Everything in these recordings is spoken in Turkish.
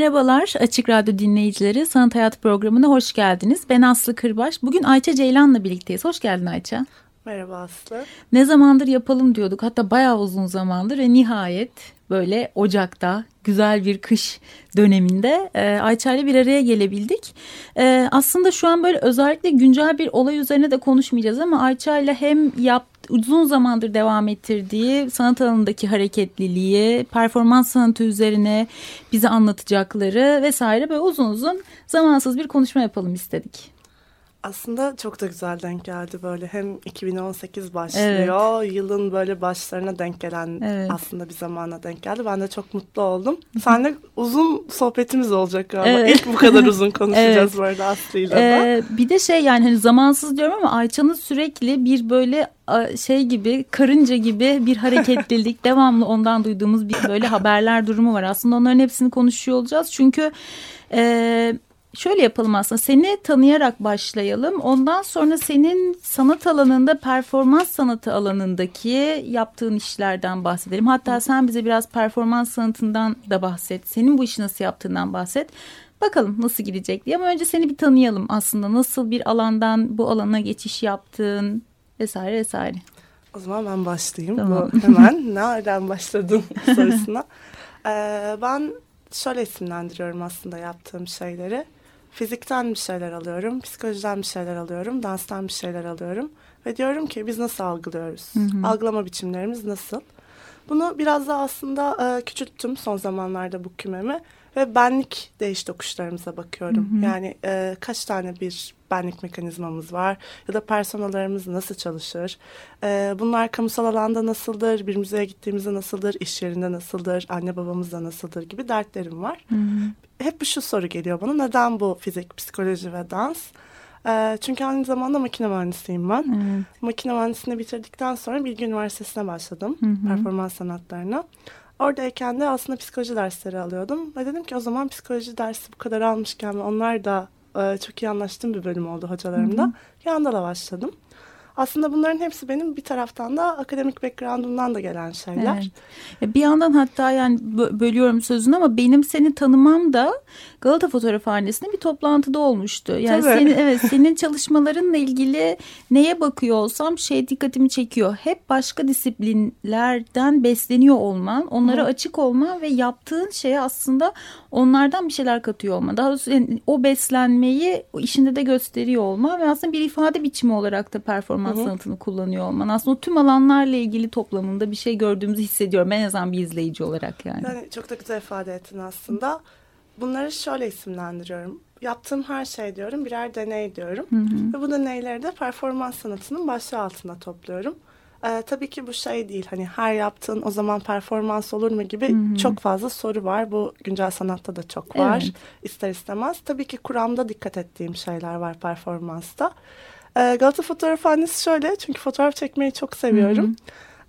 Merhabalar Açık Radyo dinleyicileri. Sanat Hayat programına hoş geldiniz. Ben Aslı Kırbaş. Bugün Ayça Ceylan'la birlikteyiz. Hoş geldin Ayça. Merhaba Aslı. Ne zamandır yapalım diyorduk. Hatta bayağı uzun zamandır ve nihayet böyle Ocak'ta güzel bir kış döneminde e, Ayça ile bir araya gelebildik. E, aslında şu an böyle özellikle güncel bir olay üzerine de konuşmayacağız ama Ayça ile hem yap, uzun zamandır devam ettirdiği sanat alanındaki hareketliliği, performans sanatı üzerine bize anlatacakları vesaire böyle uzun uzun zamansız bir konuşma yapalım istedik. Aslında çok da güzel denk geldi böyle hem 2018 başlıyor evet. yılın böyle başlarına denk gelen evet. aslında bir zamana denk geldi. Ben de çok mutlu oldum. Seninle uzun sohbetimiz olacak galiba. Evet. İlk bu kadar uzun konuşacağız evet. bu arada Aslı'yla ee, Bir de şey yani hani zamansız diyorum ama Ayça'nın sürekli bir böyle şey gibi karınca gibi bir hareketlilik devamlı ondan duyduğumuz bir böyle haberler durumu var. Aslında onların hepsini konuşuyor olacağız. Çünkü... E, şöyle yapalım aslında seni tanıyarak başlayalım. Ondan sonra senin sanat alanında performans sanatı alanındaki yaptığın işlerden bahsedelim. Hatta sen bize biraz performans sanatından da bahset. Senin bu işi nasıl yaptığından bahset. Bakalım nasıl gidecek diye ama önce seni bir tanıyalım aslında. Nasıl bir alandan bu alana geçiş yaptın vesaire vesaire. O zaman ben başlayayım. Tamam. Bu hemen nereden başladın sorusuna. Ee, ben şöyle isimlendiriyorum aslında yaptığım şeyleri fizikten bir şeyler alıyorum, psikolojiden bir şeyler alıyorum, danstan bir şeyler alıyorum. Ve diyorum ki biz nasıl algılıyoruz? Hı hı. Algılama biçimlerimiz nasıl? Bunu biraz daha aslında e, küçülttüm son zamanlarda bu kümemi. Ve benlik değiş tokuşlarımıza bakıyorum. Hı hı. Yani e, kaç tane bir benlik mekanizmamız var ya da personalarımız nasıl çalışır? E, bunlar kamusal alanda nasıldır? Bir müzeye gittiğimizde nasıldır? İş yerinde nasıldır? Anne babamızda nasıldır? Gibi dertlerim var. Hı hı. Hep şu soru geliyor bana. Neden bu fizik, psikoloji ve dans? E, çünkü aynı zamanda makine mühendisiyim ben. Evet. Makine mühendisliğini bitirdikten sonra Bilgi Üniversitesi'ne başladım. Hı hı. Performans sanatlarına. Oradayken de aslında psikoloji dersleri alıyordum. Ve dedim ki o zaman psikoloji dersi bu kadar almışken onlar da e, çok iyi anlaştığım bir bölüm oldu hocalarımda. Yandala başladım. Aslında bunların hepsi benim bir taraftan da akademik background'umdan da gelen şeyler. Evet. Bir yandan hatta yani bölüyorum sözünü ama benim seni tanımam da Galata Fotoğrafhanesi'nde bir toplantıda olmuştu. Yani Tabii. senin evet senin çalışmalarınla ilgili neye bakıyor olsam şey dikkatimi çekiyor. Hep başka disiplinlerden besleniyor olman, onlara Hı. açık olman ve yaptığın şeye aslında onlardan bir şeyler katıyor olman. Daha doğrusu yani o beslenmeyi işinde de gösteriyor olman ve aslında bir ifade biçimi olarak da performans Hı. sanatını kullanıyor olman. Aslında o tüm alanlarla ilgili toplamında bir şey gördüğümüzü hissediyorum. En azından bir izleyici olarak yani. Yani çok da güzel ifade ettin aslında bunları şöyle isimlendiriyorum. Yaptığım her şey diyorum birer deney diyorum. Hı hı. Ve bu deneyleri de performans sanatının başlığı altında topluyorum. Ee, tabii ki bu şey değil hani her yaptığın o zaman performans olur mu gibi hı hı. çok fazla soru var. Bu güncel sanatta da çok var evet. ister istemez. Tabii ki kuramda dikkat ettiğim şeyler var performansta. Ee, Galata Fotoğrafhanesi şöyle çünkü fotoğraf çekmeyi çok seviyorum.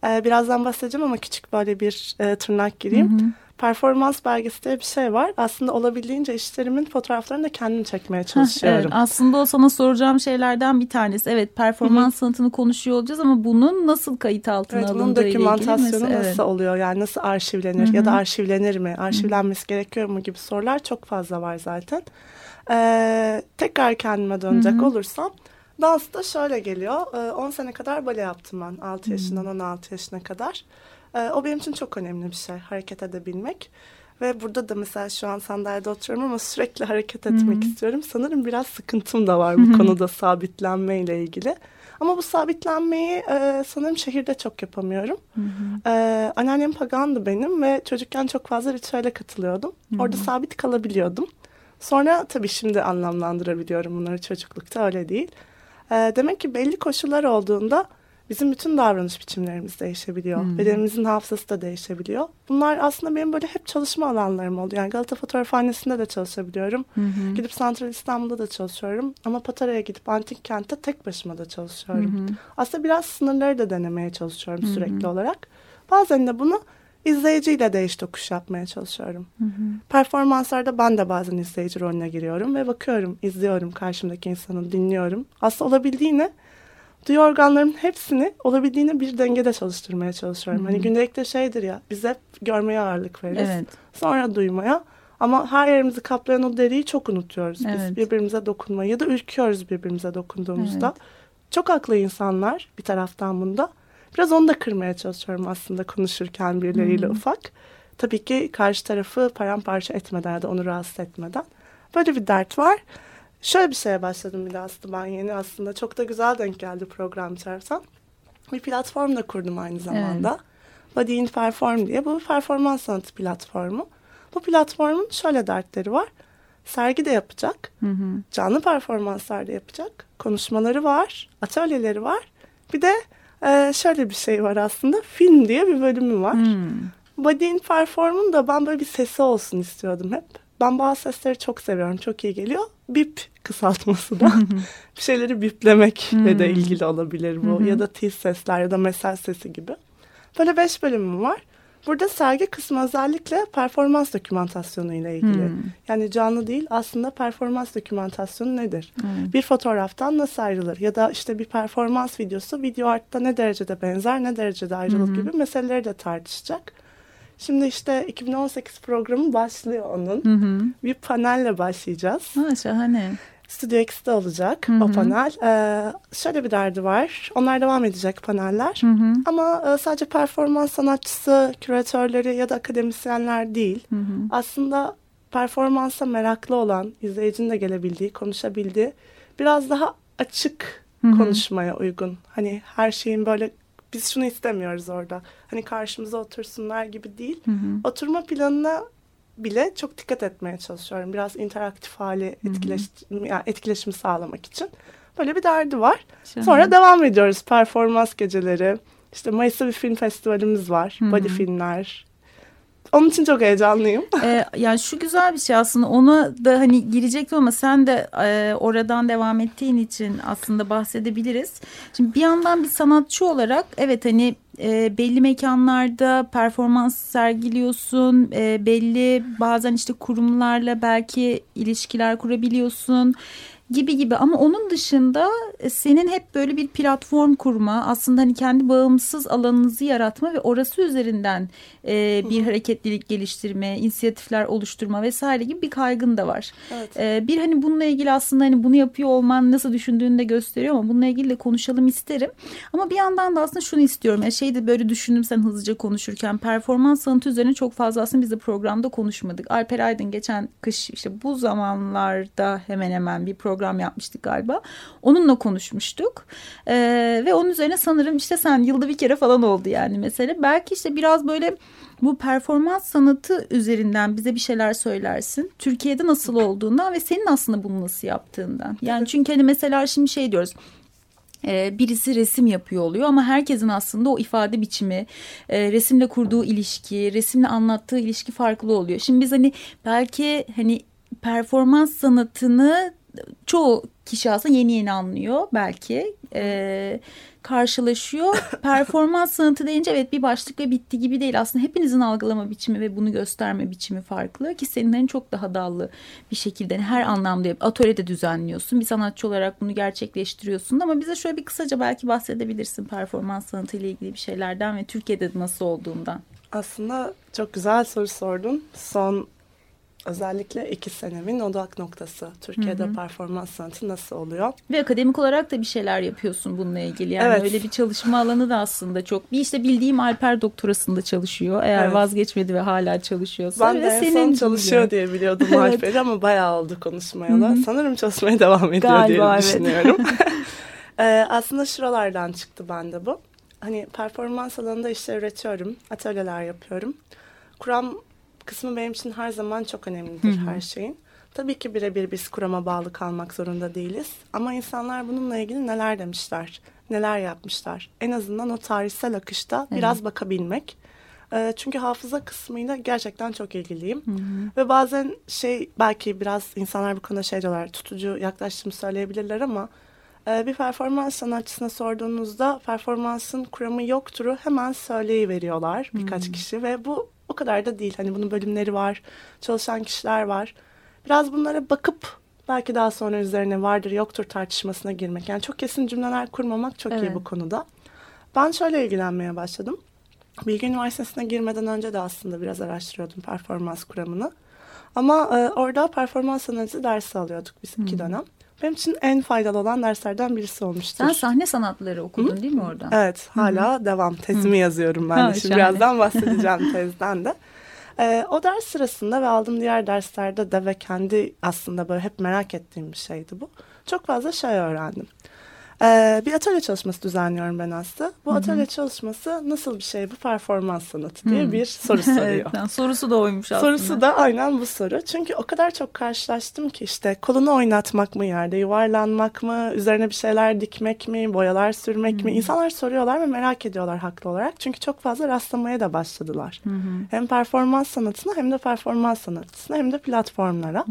Hı hı. Ee, birazdan bahsedeceğim ama küçük böyle bir e, tırnak gireyim. Hı hı performans belgesi diye bir şey var. Aslında olabildiğince işlerimin fotoğraflarını da kendim çekmeye çalışıyorum. evet, aslında o sana soracağım şeylerden bir tanesi. Evet performans sanatını konuşuyor olacağız ama bunun nasıl kayıt altına evet, alındığı ile ilgili. dokümantasyonu nasıl evet. oluyor? Yani nasıl arşivlenir ya da arşivlenir mi? Arşivlenmesi gerekiyor mu gibi sorular çok fazla var zaten. Ee, tekrar kendime dönecek olursam dans da şöyle geliyor. Ee, 10 sene kadar bale yaptım ben. 6 yaşından 16 yaşına kadar. E, o benim için çok önemli bir şey hareket edebilmek. Ve burada da mesela şu an sandalyede oturuyorum ama sürekli hareket etmek Hı-hı. istiyorum. Sanırım biraz sıkıntım da var bu Hı-hı. konuda sabitlenme ile ilgili. Ama bu sabitlenmeyi e, sanırım şehirde çok yapamıyorum. Hı hı. E, anneannem pagandı benim ve çocukken çok fazla ritüele katılıyordum. Hı hı. Orada sabit kalabiliyordum. Sonra tabii şimdi anlamlandırabiliyorum bunları çocuklukta öyle değil. E, demek ki belli koşullar olduğunda bizim bütün davranış biçimlerimiz değişebiliyor. Hmm. Bedenimizin hafızası da değişebiliyor. Bunlar aslında benim böyle hep çalışma alanlarım oldu. Yani Galata Fotoğrafhanesi'nde de çalışabiliyorum. Hmm. Gidip Santral İstanbul'da da çalışıyorum. Ama Patara'ya gidip Antik Kent'te tek başıma da çalışıyorum. Hmm. Aslında biraz sınırları da denemeye çalışıyorum hmm. sürekli olarak. Bazen de bunu izleyiciyle değiş tokuş yapmaya çalışıyorum. Hı Performanslarda ben de bazen izleyici rolüne giriyorum ve bakıyorum, izliyorum karşımdaki insanı, dinliyorum. Aslında olabildiğine duyu organlarımın hepsini olabildiğine bir dengede çalıştırmaya çalışıyorum. Hı-hı. Hani gündelikte şeydir ya biz hep görmeye ağırlık veririz. Evet. Sonra duymaya. Ama her yerimizi kaplayan o deriyi çok unutuyoruz evet. biz. Birbirimize dokunmayı ya da ürküyoruz birbirimize dokunduğumuzda. Evet. Çok haklı insanlar bir taraftan bunda. Biraz onu da kırmaya çalışıyorum aslında konuşurken birileriyle hmm. ufak. Tabii ki karşı tarafı paramparça etmeden ya da onu rahatsız etmeden. Böyle bir dert var. Şöyle bir şeye başladım bir de aslında ben yeni aslında. Çok da güzel denk geldi program içersen. Bir platform da kurdum aynı zamanda. Evet. Body in Perform diye. Bu bir performans sanatı platformu. Bu platformun şöyle dertleri var. Sergi de yapacak. Hı hı. Canlı performanslar da yapacak. Konuşmaları var. Atölyeleri var. Bir de e, şöyle bir şey var aslında. Film diye bir bölümü var. Hmm. Body in Perform'un da ben böyle bir sesi olsun istiyordum hep. Ben bazı sesleri çok seviyorum. Çok iyi geliyor. Bip kısaltması da. bir şeyleri biplemekle de ilgili olabilir bu. ya da tiz sesler ya da mesaj sesi gibi. Böyle beş bölümüm var. Burada sergi kısmı özellikle performans dokümantasyonu ile ilgili. Hmm. Yani canlı değil aslında performans dokümantasyonu nedir? Hmm. Bir fotoğraftan nasıl ayrılır? Ya da işte bir performans videosu video artta ne derecede benzer ne derecede ayrılık hmm. gibi meseleleri de tartışacak. Şimdi işte 2018 programı başlıyor onun. Hı Bir panelle başlayacağız. Ha, şahane. Studio X'de olacak hı hı. o panel. Ee, şöyle bir derdi var. Onlar devam edecek paneller. Hı hı. Ama e, sadece performans sanatçısı, küratörleri ya da akademisyenler değil. Hı hı. Aslında performansa meraklı olan, izleyicinin de gelebildiği, konuşabildiği, biraz daha açık hı hı. konuşmaya uygun. Hani her şeyin böyle biz şunu istemiyoruz orada. Hani karşımıza otursunlar gibi değil. Hı hı. Oturma planına bile çok dikkat etmeye çalışıyorum. Biraz interaktif hali etkileş, yani etkileşimi sağlamak için. Böyle bir derdi var. Şahane. Sonra devam ediyoruz. Performans geceleri. İşte Mayıs'ta bir film festivalimiz var. Hı-hı. Body filmler, onun için çok heyecanlıyım. Ee, yani şu güzel bir şey aslında ona da hani girecektim ama sen de e, oradan devam ettiğin için aslında bahsedebiliriz. Şimdi bir yandan bir sanatçı olarak evet hani e, belli mekanlarda performans sergiliyorsun. E, belli bazen işte kurumlarla belki ilişkiler kurabiliyorsun gibi gibi ama onun dışında e, senin hep böyle bir platform kurma aslında hani kendi bağımsız alanınızı yaratma ve orası üzerinden e, bir hareketlilik geliştirme, inisiyatifler oluşturma vesaire gibi bir kaygın da var. Evet. E, bir hani bununla ilgili aslında hani bunu yapıyor olman nasıl düşündüğünü de gösteriyor ama bununla ilgili de konuşalım isterim. Ama bir yandan da aslında şunu istiyorum. Yani şey de böyle düşündüm sen hızlıca konuşurken performans sanatı üzerine çok fazla aslında biz de programda konuşmadık. Alper Aydın geçen kış işte bu zamanlarda hemen hemen bir program yapmıştık galiba. Onunla konuşmuştuk. E, ve onun üzerine sanırım işte sen yılda bir kere falan oldu yani mesele. Belki işte biraz böyle bu performans sanatı üzerinden bize bir şeyler söylersin. Türkiye'de nasıl olduğundan ve senin aslında bunu nasıl yaptığından. Yani çünkü hani mesela şimdi şey diyoruz e, birisi resim yapıyor oluyor ama herkesin aslında o ifade biçimi, e, resimle kurduğu ilişki, resimle anlattığı ilişki farklı oluyor. Şimdi biz hani belki hani performans sanatını çoğu kişi aslında yeni yeni anlıyor belki e, karşılaşıyor. Performans sanatı deyince evet bir başlık ve bitti gibi değil. Aslında hepinizin algılama biçimi ve bunu gösterme biçimi farklı ki senin hani çok daha dallı bir şekilde hani her anlamda atölyede düzenliyorsun. Bir sanatçı olarak bunu gerçekleştiriyorsun ama bize şöyle bir kısaca belki bahsedebilirsin performans sanatı ile ilgili bir şeylerden ve Türkiye'de nasıl olduğundan. Aslında çok güzel soru sordun. Son özellikle iki senemin odak noktası. Türkiye'de hı hı. performans sanatı nasıl oluyor? Ve akademik olarak da bir şeyler yapıyorsun bununla ilgili. Yani evet. öyle bir çalışma alanı da aslında çok. Bir işte bildiğim Alper doktorasında çalışıyor. Eğer evet. vazgeçmedi ve hala çalışıyorsa. Ben de en senin son çalışıyor diye biliyordum evet. Alper'i ama bayağı oldu konuşmayalı. Sanırım çalışmaya devam ediyor Galiba, diye evet. düşünüyorum. ee, aslında şuralardan çıktı bende bu. Hani performans alanında işte üretiyorum, atölyeler yapıyorum. Kuram kısmı benim için her zaman çok önemlidir Hı-hı. her şeyin. Tabii ki birebir biz kurama bağlı kalmak zorunda değiliz. Ama insanlar bununla ilgili neler demişler, neler yapmışlar. En azından o tarihsel akışta Evet. biraz bakabilmek. Ee, çünkü hafıza kısmıyla gerçekten çok ilgiliyim. Ve bazen şey belki biraz insanlar bu konuda şey diyorlar tutucu yaklaştığımı söyleyebilirler ama e, bir performans sanatçısına sorduğunuzda performansın kuramı yokturu hemen söyleyiveriyorlar birkaç kişi ve bu o kadar da değil. Hani bunun bölümleri var, çalışan kişiler var. Biraz bunlara bakıp belki daha sonra üzerine vardır yoktur tartışmasına girmek. Yani çok kesin cümleler kurmamak çok iyi Evet. bu konuda. Ben şöyle ilgilenmeye başladım. Bilgi Üniversitesi'ne girmeden önce de aslında biraz araştırıyordum performans kuramını. Ama e, orada performans analizi dersi alıyorduk biz iki dönem. Benim için en faydalı olan derslerden birisi olmuştur. Sen sahne sanatları okudun değil mi orada? Evet hala devam. Tezimi yazıyorum ben Ha, de. Şimdi şahane. birazdan bahsedeceğim tezden de. Ee, o ders sırasında ve aldığım diğer derslerde de ve kendi aslında böyle hep merak ettiğim bir şeydi bu. Çok fazla şey öğrendim. Ee, bir atölye çalışması düzenliyorum ben aslında. Bu atölye çalışması nasıl bir şey bu performans sanatı diye bir soru soruyor. evet, yani sorusu da oymuş aslında. Sorusu da aynen bu soru. Çünkü o kadar çok karşılaştım ki işte kolunu oynatmak mı yerde, yuvarlanmak mı, üzerine bir şeyler dikmek mi, boyalar sürmek mi? İnsanlar soruyorlar ve merak ediyorlar haklı olarak. Çünkü çok fazla rastlamaya da başladılar. Hem performans sanatına hem de performans sanatçısına hem de platformlara.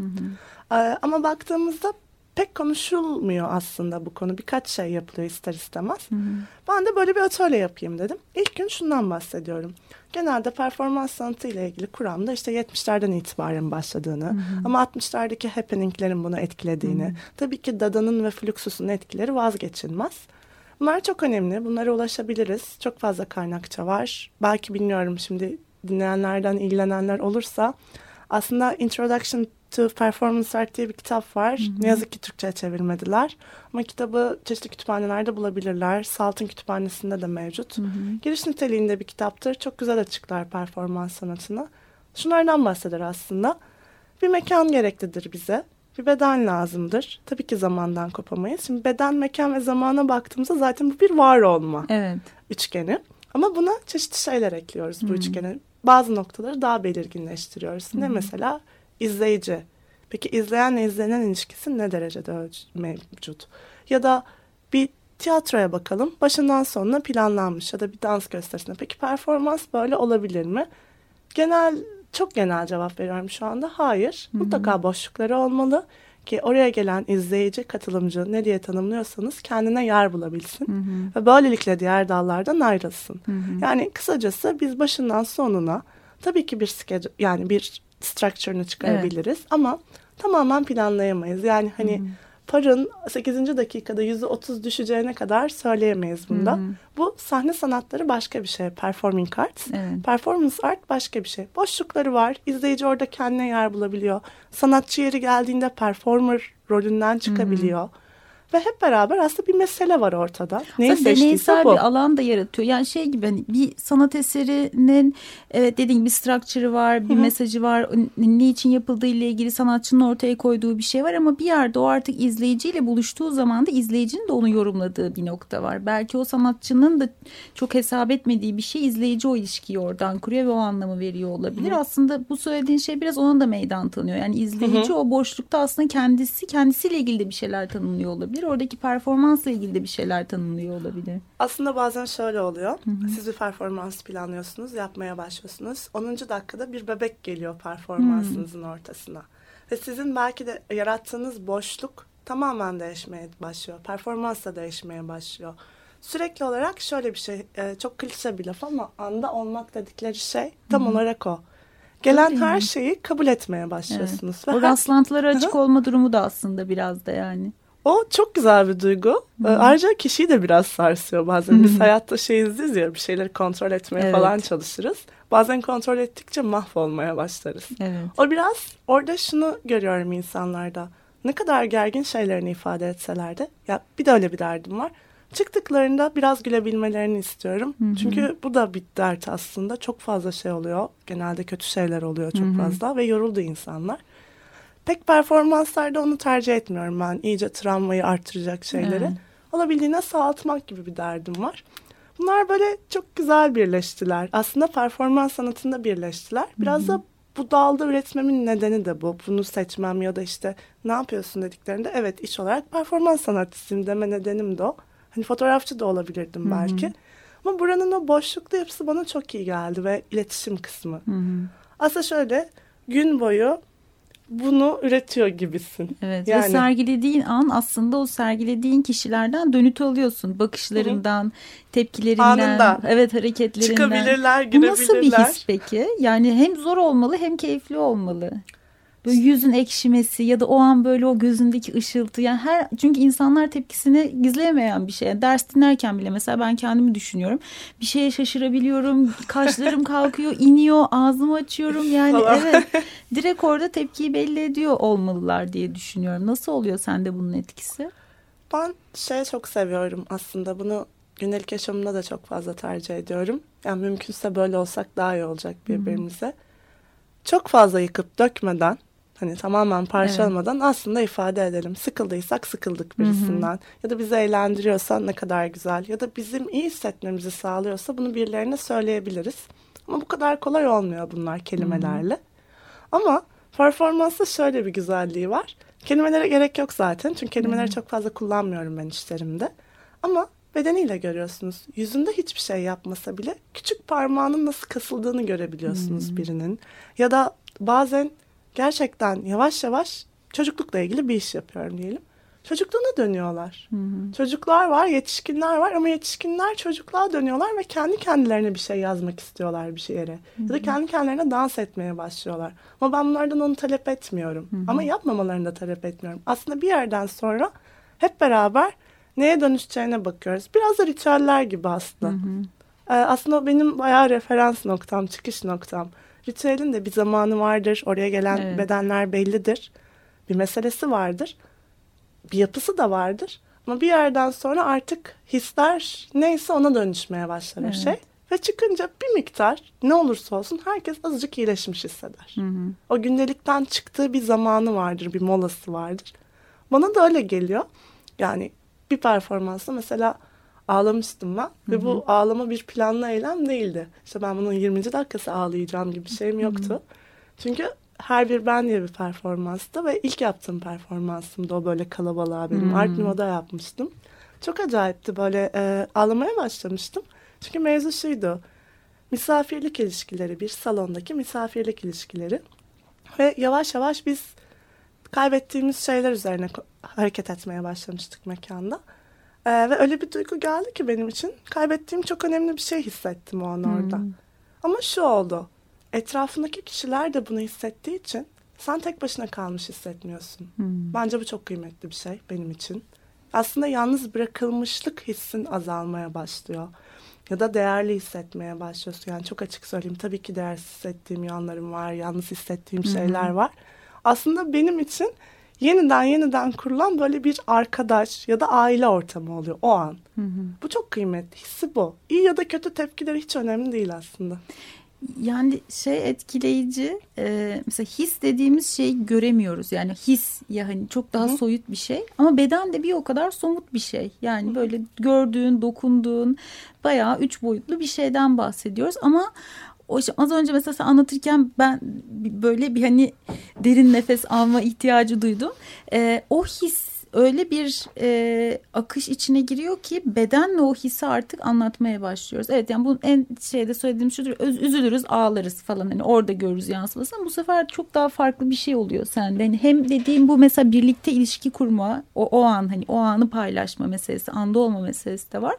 Ee, ama baktığımızda pek konuşulmuyor aslında bu konu. Birkaç şey yapılıyor ister istemez. Ben de böyle bir atölye yapayım dedim. İlk gün şundan bahsediyorum. Genelde performans sanatı ile ilgili kuramda işte 70'lerden itibaren başladığını ama 60'lardaki happeninglerin bunu etkilediğini, tabii ki Dada'nın ve Fluxus'un etkileri vazgeçilmez. Bunlar çok önemli. Bunlara ulaşabiliriz. Çok fazla kaynakça var. Belki bilmiyorum şimdi dinleyenlerden ilgilenenler olursa aslında Introduction to Performance Art diye bir kitap var. Ne yazık ki Türkçe'ye çevirmediler. Ama kitabı çeşitli kütüphanelerde bulabilirler. Salt'ın kütüphanesinde de mevcut. Giriş niteliğinde bir kitaptır. Çok güzel açıklar performans sanatını. Şunlardan bahseder aslında. Bir mekan gereklidir bize. Bir beden lazımdır. Tabii ki zamandan kopamayız. Şimdi beden, mekan ve zamana baktığımızda zaten bu bir var olma Evet. üçgeni. Ama buna çeşitli şeyler ekliyoruz bu üçgene. Bazı noktaları daha belirginleştiriyoruz. Ne mesela? İzleyici. Peki izleyenle izlenen ilişkisi ne derecede mevcut? Ya da bir tiyatroya bakalım. Başından sonuna planlanmış ya da bir dans gösterisine. Peki performans böyle olabilir mi? Genel çok genel cevap veriyorum şu anda. Hayır. Mutlaka boşlukları olmalı ki oraya gelen izleyici, katılımcı ne diye tanımlıyorsanız kendine yer bulabilsin ve böylelikle diğer dallardan ayrılsın. Yani kısacası biz başından sonuna tabii ki bir schedule yani bir structure'ını çıkarabiliriz ama tamamen planlayamayız. Yani hani parın 8. dakikada %30 düşeceğine kadar söyleyemeyiz bunda. Bu sahne sanatları başka bir şey. Performing arts. Evet. Performance art başka bir şey. Boşlukları var. İzleyici orada kendine yer bulabiliyor. Sanatçı yeri geldiğinde performer rolünden çıkabiliyor. Ve hep beraber aslında bir mesele var ortada. Neyi Aslında seçtiyse bu. bir alan da yaratıyor. Yani şey gibi hani bir sanat eserinin evet dediğin gibi bir structure'ı var, bir mesajı var. Ne için yapıldığı ile ilgili sanatçının ortaya koyduğu bir şey var ama bir yerde o artık izleyiciyle buluştuğu zaman da izleyicinin de onu yorumladığı bir nokta var. Belki o sanatçının da çok hesap etmediği bir şey izleyici o ilişkiyi oradan kuruyor ve o anlamı veriyor olabilir. Aslında bu söylediğin şey biraz ona da meydan tanıyor. Yani izleyici o boşlukta aslında kendisi kendisiyle ilgili de bir şeyler tanımlıyor olabilir. Oradaki performansla ilgili de bir şeyler tanımlıyor olabilir. Aslında bazen şöyle oluyor. Siz bir performans planlıyorsunuz, yapmaya başlıyorsunuz. 10. dakikada bir bebek geliyor performansınızın ortasına. Ve sizin belki de yarattığınız boşluk tamamen değişmeye başlıyor. Performans da değişmeye başlıyor. Sürekli olarak şöyle bir şey, e, çok klişe bir laf ama anda olmak dedikleri şey tam olarak o. Gelen her mi? şeyi kabul etmeye başlıyorsunuz. Ve O her- rastlantılara açık olma durumu da aslında biraz da yani. O çok güzel bir duygu. Ee, Ayrıca kişiyi de biraz sarsıyor bazen. Biz hayatta şeyiz ya bir şeyleri kontrol etmeye Evet. falan çalışırız. Bazen kontrol ettikçe mahvolmaya başlarız. Evet. O biraz orada şunu görüyorum insanlarda. Ne kadar gergin şeylerini ifade etseler de ya bir de öyle bir derdim var. Çıktıklarında biraz gülebilmelerini istiyorum. Çünkü bu da bir dert aslında. Çok fazla şey oluyor. Genelde kötü şeyler oluyor çok fazla ve yoruldu insanlar. Pek performanslarda onu tercih etmiyorum ben. İyice travmayı artıracak şeyleri. Evet. Olabildiğine sağaltmak gibi bir derdim var. Bunlar böyle çok güzel birleştiler. Aslında performans sanatında birleştiler. Biraz da bu dalda üretmemin nedeni de bu. Bunu seçmem ya da işte ne yapıyorsun dediklerinde evet iş olarak performans sanatçısıyım deme nedenim de o. Hani fotoğrafçı da olabilirdim belki. Hı hı. Ama buranın o boşluklu yapısı bana çok iyi geldi ve iletişim kısmı. Hı hı. Aslında şöyle gün boyu bunu üretiyor gibisin. Evet yani... ve sergilediğin an aslında o sergilediğin kişilerden dönüt alıyorsun. Bakışlarından, Hı-hı. tepkilerinden, Anında. evet hareketlerinden. Çıkabilirler, girebilirler. Bu nasıl bir his peki? Yani hem zor olmalı hem keyifli olmalı. Böyle yüzün ekşimesi ya da o an böyle o gözündeki ışıltı yani her çünkü insanlar tepkisini gizleyemeyen bir şey. Ders dinlerken bile mesela ben kendimi düşünüyorum. Bir şeye şaşırabiliyorum. Kaşlarım kalkıyor, iniyor, ağzımı açıyorum. Yani evet. Direkt orada tepkiyi belli ediyor olmalılar diye düşünüyorum. Nasıl oluyor sende bunun etkisi? Ben şey çok seviyorum aslında. Bunu günlük yaşamımda da çok fazla tercih ediyorum. Yani mümkünse böyle olsak daha iyi olacak birbirimize. Hmm. Çok fazla yıkıp dökmeden Hani tamamen parçalamadan evet. aslında ifade edelim. Sıkıldıysak sıkıldık birisinden. Hı hı. Ya da bizi eğlendiriyorsa ne kadar güzel. Ya da bizim iyi hissetmemizi sağlıyorsa bunu birilerine söyleyebiliriz. Ama bu kadar kolay olmuyor bunlar kelimelerle. Hı hı. Ama performansta şöyle bir güzelliği var. Kelimelere gerek yok zaten. Çünkü kelimeleri hı hı. çok fazla kullanmıyorum ben işlerimde. Ama bedeniyle görüyorsunuz. Yüzünde hiçbir şey yapmasa bile küçük parmağının nasıl kasıldığını görebiliyorsunuz hmm. birinin. Ya da bazen gerçekten yavaş yavaş çocuklukla ilgili bir iş yapıyorum diyelim. Çocukluğuna dönüyorlar. Hı hı. Çocuklar var, yetişkinler var ama yetişkinler çocukluğa dönüyorlar ve kendi kendilerine bir şey yazmak istiyorlar bir yere. Hı hı. Ya da kendi kendilerine dans etmeye başlıyorlar. Ama ben bunlardan onu talep etmiyorum. Hı hı. Ama yapmamalarını da talep etmiyorum. Aslında bir yerden sonra hep beraber neye dönüşeceğine bakıyoruz. Biraz da ritüeller gibi aslında. Hı hı. Ee, aslında benim bayağı referans noktam, çıkış noktam. Ritüelin de bir zamanı vardır. Oraya gelen evet. bedenler bellidir. Bir meselesi vardır. Bir yapısı da vardır. Ama bir yerden sonra artık hisler neyse ona dönüşmeye başlar evet. o şey. Ve çıkınca bir miktar ne olursa olsun herkes azıcık iyileşmiş hisseder. Hı hı. O gündelikten çıktığı bir zamanı vardır, bir molası vardır. Bana da öyle geliyor. Yani bir performansta mesela ağlamıştım ben. Hı hı. Ve bu ağlama bir planlı eylem değildi. İşte ben bunun 20. dakikası ağlayacağım gibi bir şeyim yoktu. Hı hı. Çünkü her bir ben diye bir performanstı ve ilk yaptığım performansımdı o böyle kalabalığa benim. Hmm. Art Nouveau'da yapmıştım. Çok acayipti böyle e, ağlamaya başlamıştım. Çünkü mevzu şuydu. Misafirlik ilişkileri, bir salondaki misafirlik ilişkileri. Ve yavaş yavaş biz kaybettiğimiz şeyler üzerine hareket etmeye başlamıştık mekanda. Ee, ve öyle bir duygu geldi ki benim için. Kaybettiğim çok önemli bir şey hissettim o an orada. Hmm. Ama şu oldu. Etrafındaki kişiler de bunu hissettiği için sen tek başına kalmış hissetmiyorsun. Hmm. Bence bu çok kıymetli bir şey benim için. Aslında yalnız bırakılmışlık hissin azalmaya başlıyor. Ya da değerli hissetmeye başlıyorsun. Yani çok açık söyleyeyim. Tabii ki değersiz hissettiğim yanlarım var. Yalnız hissettiğim şeyler hmm. var. Aslında benim için yeniden yeniden kurulan böyle bir arkadaş ya da aile ortamı oluyor o an. Hı hı. Bu çok kıymetli. Hissi bu. İyi ya da kötü tepkiler hiç önemli değil aslında. Yani şey etkileyici e, mesela his dediğimiz şeyi göremiyoruz yani his ya hani çok daha Hı. soyut bir şey ama beden de bir o kadar somut bir şey yani Hı. böyle gördüğün dokunduğun bayağı üç boyutlu bir şeyden bahsediyoruz ama o işte az önce mesela sen anlatırken ben böyle bir hani derin nefes alma ihtiyacı duydum. Ee, o his öyle bir e, akış içine giriyor ki bedenle o hissi artık anlatmaya başlıyoruz. Evet yani bu en şeyde söylediğim şudur üzülürüz ağlarız falan hani orada görürüz yansımasını. Bu sefer çok daha farklı bir şey oluyor sende. Hani hem dediğim bu mesela birlikte ilişki kurma o, o an hani o anı paylaşma meselesi anda olma meselesi de var.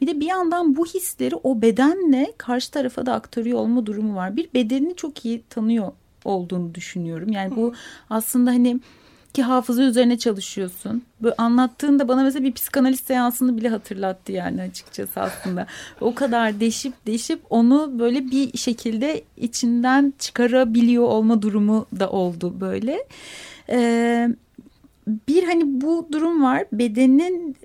Bir de bir yandan bu hisleri o bedenle karşı tarafa da aktarıyor olma durumu var. Bir bedenini çok iyi tanıyor olduğunu düşünüyorum. Yani bu aslında hani ki hafıza üzerine çalışıyorsun. Böyle anlattığında bana mesela bir psikanaliz seansını bile hatırlattı yani açıkçası aslında. o kadar deşip deşip onu böyle bir şekilde içinden çıkarabiliyor olma durumu da oldu böyle. Ee, bir hani bu durum var. Bedenin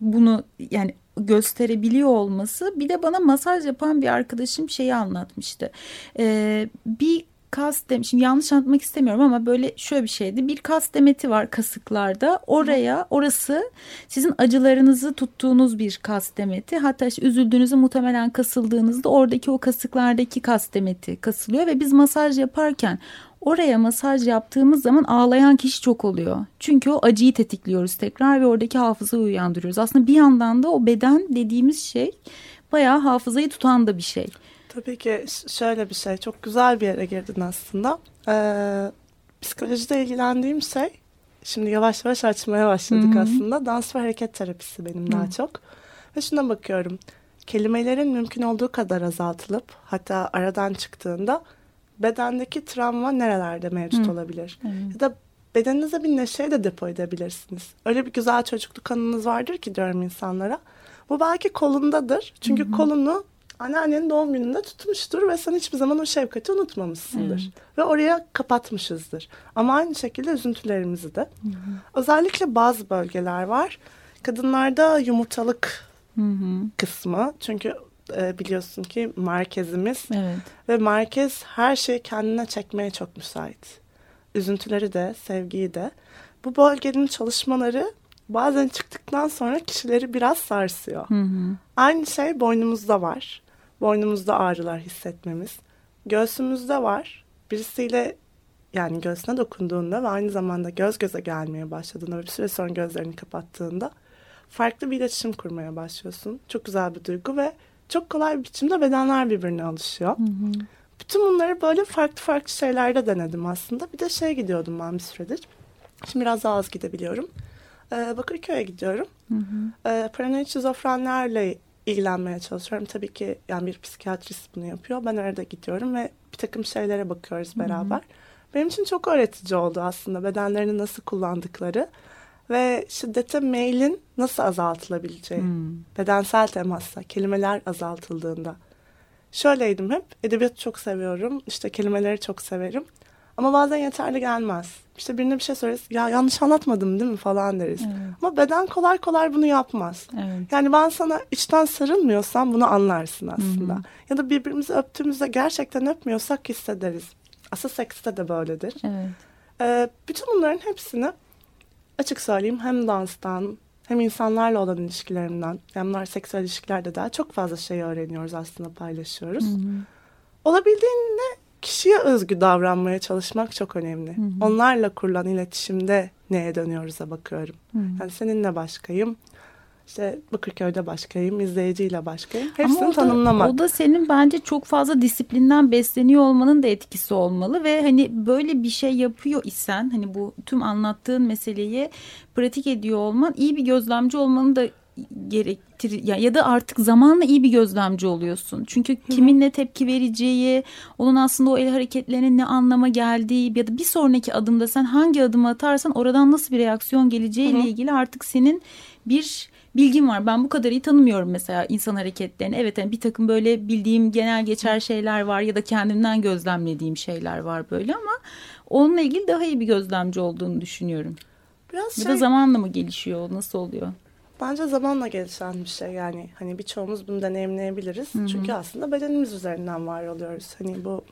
bunu yani gösterebiliyor olması. Bir de bana masaj yapan bir arkadaşım şeyi anlatmıştı. Ee, bir kas dem şimdi yanlış anlatmak istemiyorum ama böyle şöyle bir şeydi. Bir kas demeti var kasıklarda. Oraya orası sizin acılarınızı tuttuğunuz bir kas demeti. Hatta işte üzüldüğünüzde muhtemelen kasıldığınızda oradaki o kasıklardaki kas demeti kasılıyor ve biz masaj yaparken Oraya masaj yaptığımız zaman ağlayan kişi çok oluyor. Çünkü o acıyı tetikliyoruz tekrar ve oradaki hafızayı uyandırıyoruz. Aslında bir yandan da o beden dediğimiz şey bayağı hafızayı tutan da bir şey. Tabii ki şöyle bir şey çok güzel bir yere girdin aslında. Ee, psikolojide ilgilendiğim şey şimdi yavaş yavaş açmaya başladık Hı-hı. aslında. Dans ve hareket terapisi benim Hı-hı. daha çok. Ve şuna bakıyorum. Kelimelerin mümkün olduğu kadar azaltılıp hatta aradan çıktığında bedendeki travma nerelerde mevcut Hı. olabilir? Evet. Ya da bedeninize bir neşeyi de depo edebilirsiniz. Öyle bir güzel çocukluk anınız vardır ki diyorum insanlara. Bu belki kolundadır. Çünkü Hı-hı. kolunu anneannenin doğum gününde tutmuştur ve sen hiçbir zaman o şefkati unutmamışsındır. Evet. Ve oraya kapatmışızdır. Ama aynı şekilde üzüntülerimizi de. Hı-hı. Özellikle bazı bölgeler var. Kadınlarda yumurtalık Hı-hı. kısmı. Çünkü e, biliyorsun ki merkezimiz. Evet. Ve merkez her şeyi kendine çekmeye çok müsait. Üzüntüleri de, sevgiyi de. Bu bölgenin çalışmaları bazen çıktıktan sonra kişileri biraz sarsıyor. Hı hı. Aynı şey boynumuzda var. Boynumuzda ağrılar hissetmemiz. Göğsümüzde var. Birisiyle yani göğsüne dokunduğunda ve aynı zamanda göz göze gelmeye başladığında ve bir süre sonra gözlerini kapattığında farklı bir iletişim kurmaya başlıyorsun. Çok güzel bir duygu ve çok kolay bir biçimde bedenler birbirine alışıyor. Hı hı. Bütün bunları böyle farklı farklı şeylerde denedim aslında. Bir de şey gidiyordum ben bir süredir. Şimdi biraz daha az gidebiliyorum. Ee, Bakırköy'e gidiyorum. Hı hı. Ee, paranoid şizofrenlerle ilgilenmeye çalışıyorum. Tabii ki yani bir psikiyatrist bunu yapıyor. Ben arada gidiyorum ve bir takım şeylere bakıyoruz beraber. Hı hı. Benim için çok öğretici oldu aslında bedenlerini nasıl kullandıkları ve şiddete meylin nasıl azaltılabileceği. Hmm. Bedensel temasla, kelimeler azaltıldığında. Şöyleydim hep, edebiyatı çok seviyorum, işte kelimeleri çok severim. Ama bazen yeterli gelmez. İşte birine bir şey söyleriz, ya yanlış anlatmadım değil mi falan deriz. Evet. Ama beden kolay kolay bunu yapmaz. Evet. Yani ben sana içten sarılmıyorsam bunu anlarsın aslında. Hı Ya da birbirimizi öptüğümüzde gerçekten öpmüyorsak hissederiz. Asıl sekste de böyledir. Evet. Ee, bütün bunların hepsini açık söyleyeyim hem danstan hem insanlarla olan ilişkilerimden hem seksüel ilişkilerde daha çok fazla şey öğreniyoruz aslında paylaşıyoruz. Hı hı. Olabildiğinde kişiye özgü davranmaya çalışmak çok önemli. Hı hı. Onlarla kurulan iletişimde neye dönüyoruz'a bakıyorum. Hı hı. Yani seninle başkayım, işte Bakırköy'de başkayım, izleyiciyle başkayım. Hepsini Ama o da, tanımlamak. O da senin bence çok fazla disiplinden besleniyor olmanın da etkisi olmalı ve hani böyle bir şey yapıyor isen hani bu tüm anlattığın meseleyi pratik ediyor olman iyi bir gözlemci olmanın da gerektir ya, ya da artık zamanla iyi bir gözlemci oluyorsun. Çünkü kimin ne tepki vereceği, onun aslında o el hareketlerinin ne anlama geldiği ya da bir sonraki adımda sen hangi adımı atarsan oradan nasıl bir reaksiyon geleceği ile ilgili artık senin bir bilgim var. Ben bu kadar iyi tanımıyorum mesela insan hareketlerini. Evet yani bir takım böyle bildiğim genel geçer şeyler var ya da kendimden gözlemlediğim şeyler var böyle ama onunla ilgili daha iyi bir gözlemci olduğunu düşünüyorum. Biraz ya şey... da zamanla mı gelişiyor? Nasıl oluyor? Bence zamanla gelişen bir şey yani hani birçoğumuz bunu deneyimleyebiliriz. Hı-hı. Çünkü aslında bedenimiz üzerinden var oluyoruz. Hani bu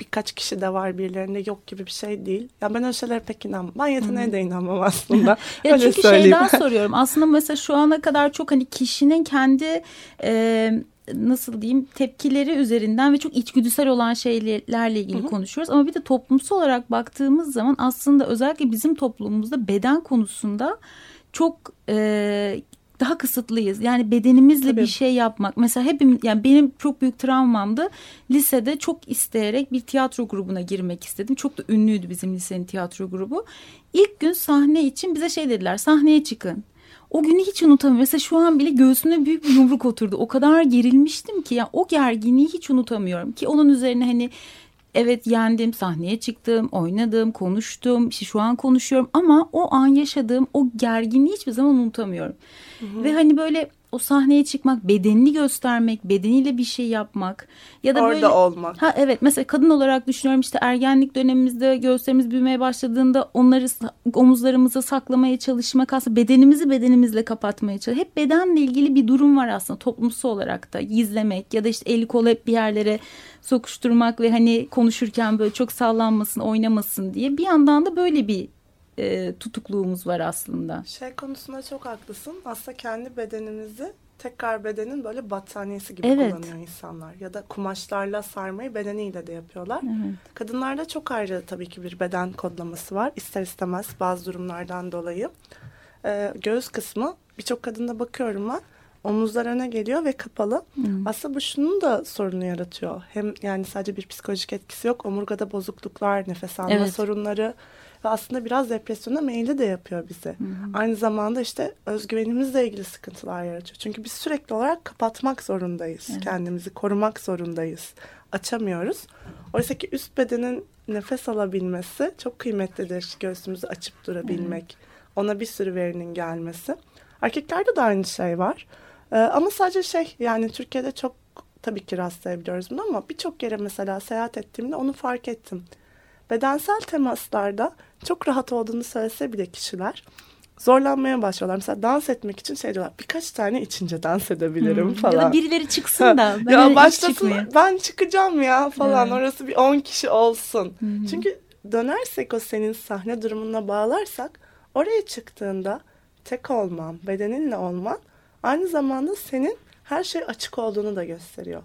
birkaç kişi de var birilerinde yok gibi bir şey değil. Ya ben öyle şeylere pek inanmam. Ben yeteneğe de inanmam aslında. ya öyle çünkü söyleyeyim. şeyden soruyorum. Aslında mesela şu ana kadar çok hani kişinin kendi e, nasıl diyeyim tepkileri üzerinden ve çok içgüdüsel olan şeylerle ilgili Hı-hı. konuşuyoruz. Ama bir de toplumsal olarak baktığımız zaman aslında özellikle bizim toplumumuzda beden konusunda çok e, daha kısıtlıyız. Yani bedenimizle Tabii. bir şey yapmak. Mesela hepim yani benim çok büyük travmamdı. Lisede çok isteyerek bir tiyatro grubuna girmek istedim. Çok da ünlüydü bizim lisenin tiyatro grubu. İlk gün sahne için bize şey dediler. Sahneye çıkın. O günü hiç unutamıyorum. Mesela şu an bile göğsüme büyük bir yumruk oturdu. O kadar gerilmiştim ki ya yani o gerginliği hiç unutamıyorum ki onun üzerine hani evet yendim, sahneye çıktım, oynadım, konuştum. İşte şu an konuşuyorum ama o an yaşadığım o gerginliği hiçbir zaman unutamıyorum. Hı hı. Ve hani böyle o sahneye çıkmak, bedenini göstermek, bedeniyle bir şey yapmak ya da Orada böyle olmak. Ha evet mesela kadın olarak düşünüyorum işte ergenlik dönemimizde göğüslerimiz büyümeye başladığında onları omuzlarımıza saklamaya çalışmak aslında bedenimizi bedenimizle kapatmaya çalışmak. Hep bedenle ilgili bir durum var aslında toplumsal olarak da gizlemek ya da işte eli kolu hep bir yerlere sokuşturmak ve hani konuşurken böyle çok sallanmasın oynamasın diye bir yandan da böyle bir e, tutukluğumuz var aslında. Şey konusunda çok haklısın. Aslında kendi bedenimizi tekrar bedenin böyle battaniyesi gibi Evet. kullanıyor insanlar. Ya da kumaşlarla sarmayı bedeniyle de yapıyorlar. Evet. Kadınlarda çok ayrı tabii ki bir beden kodlaması var. İster istemez bazı durumlardan dolayı. Ee, göğüs kısmı birçok kadında bakıyorum ben. Omuzlar öne geliyor ve kapalı. Aslında bu şunun da sorunu yaratıyor. Hem yani sadece bir psikolojik etkisi yok. Omurgada bozukluklar, nefes alma Evet. sorunları ve aslında biraz depresyona meyilli de yapıyor bizi. Aynı zamanda işte özgüvenimizle ilgili sıkıntılar yaratıyor. Çünkü biz sürekli olarak kapatmak zorundayız. Kendimizi korumak zorundayız. Açamıyoruz. Oysa ki üst bedenin nefes alabilmesi çok kıymetlidir. Göğsümüzü açıp durabilmek. Ona bir sürü verinin gelmesi. Erkeklerde de aynı şey var. Ee, ama sadece şey yani Türkiye'de çok tabii ki rastlayabiliyoruz bunu ama birçok yere mesela seyahat ettiğimde onu fark ettim. Bedensel temaslarda çok rahat olduğunu söylese bile kişiler zorlanmaya başlıyorlar. Mesela dans etmek için şey diyorlar birkaç tane içince dans edebilirim falan. Ya da birileri çıksın da. ben ya başlasın ben çıkacağım ya falan Evet. orası bir 10 kişi olsun. Çünkü dönersek o senin sahne durumuna bağlarsak oraya çıktığında tek olman, bedeninle olman aynı zamanda senin her şey açık olduğunu da gösteriyor.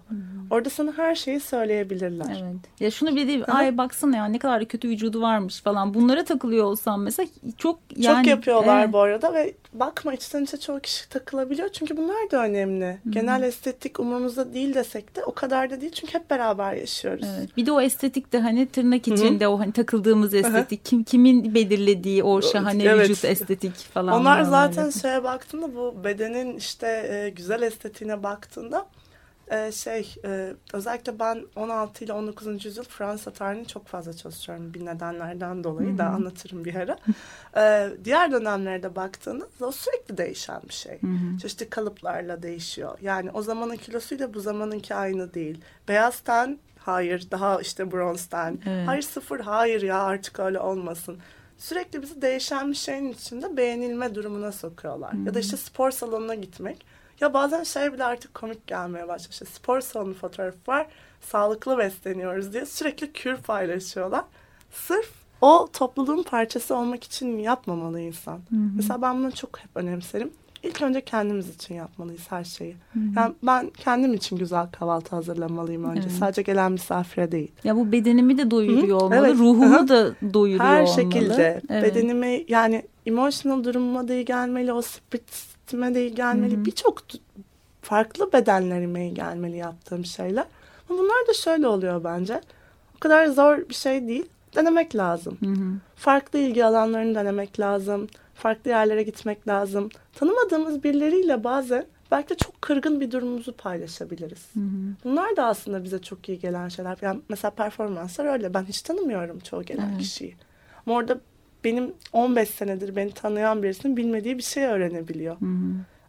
Orada sana her şeyi söyleyebilirler. Evet. Ya şunu bir de ay baksana ya ne kadar da kötü vücudu varmış falan. Bunlara takılıyor olsam mesela çok yani Çok yapıyorlar evet. bu arada ve bakma içten içe çoğu kişi takılabiliyor. Çünkü bunlar da önemli. Genel estetik umurumuzda değil desek de o kadar da değil. Çünkü hep beraber yaşıyoruz. Evet. Bir de o estetik de hani tırnak içinde o hani takıldığımız estetik kim kimin belirlediği o şahane Evet. vücut estetik falan. Onlar zaten şeye baktığında bu bedenin işte e, güzel estetiğine baktığında e, şey e, özellikle ben 16 ile 19. yüzyıl Fransa tarihini çok fazla çalışıyorum bir nedenlerden dolayı da anlatırım bir ara. E, diğer dönemlerde baktığında o sürekli değişen bir şey. Çeşitli kalıplarla değişiyor. Yani o zamanın kilosuyla bu zamanınki aynı değil. Beyaz ten hayır daha işte bronz ten. Evet. Hayır sıfır hayır ya artık öyle olmasın. Sürekli bizi değişen bir şeyin içinde beğenilme durumuna sokuyorlar. Ya da işte spor salonuna gitmek. Ya bazen şey bile artık komik gelmeye başlıyor. İşte spor salonu fotoğrafı var. Sağlıklı besleniyoruz diye sürekli kür paylaşıyorlar. Sırf o topluluğun parçası olmak için yapmamalı insan. Mesela ben bunu çok hep önemserim. İlk önce kendimiz için yapmalıyız her şeyi. Yani ben kendim için güzel kahvaltı hazırlamalıyım önce. Evet. Sadece gelen misafire değil. Ya bu bedenimi de doyuruyor Hı, olmalı, evet. ruhumu Hı. da doyuruyor Her olmalı. şekilde Evet. bedenime yani emotional durumuma da iyi gelmeli, o spiritime de iyi gelmeli. Birçok farklı bedenlerime iyi gelmeli yaptığım şeyler. Ama bunlar da şöyle oluyor bence. O kadar zor bir şey değil. Denemek lazım. Farklı ilgi alanlarını denemek lazım. Farklı yerlere gitmek lazım. Tanımadığımız birileriyle bazen belki de çok kırgın bir durumumuzu paylaşabiliriz. Bunlar da aslında bize çok iyi gelen şeyler. Yani mesela performanslar öyle. Ben hiç tanımıyorum çoğu gelen kişiyi. Ama orada benim 15 senedir beni tanıyan birisinin bilmediği bir şey öğrenebiliyor.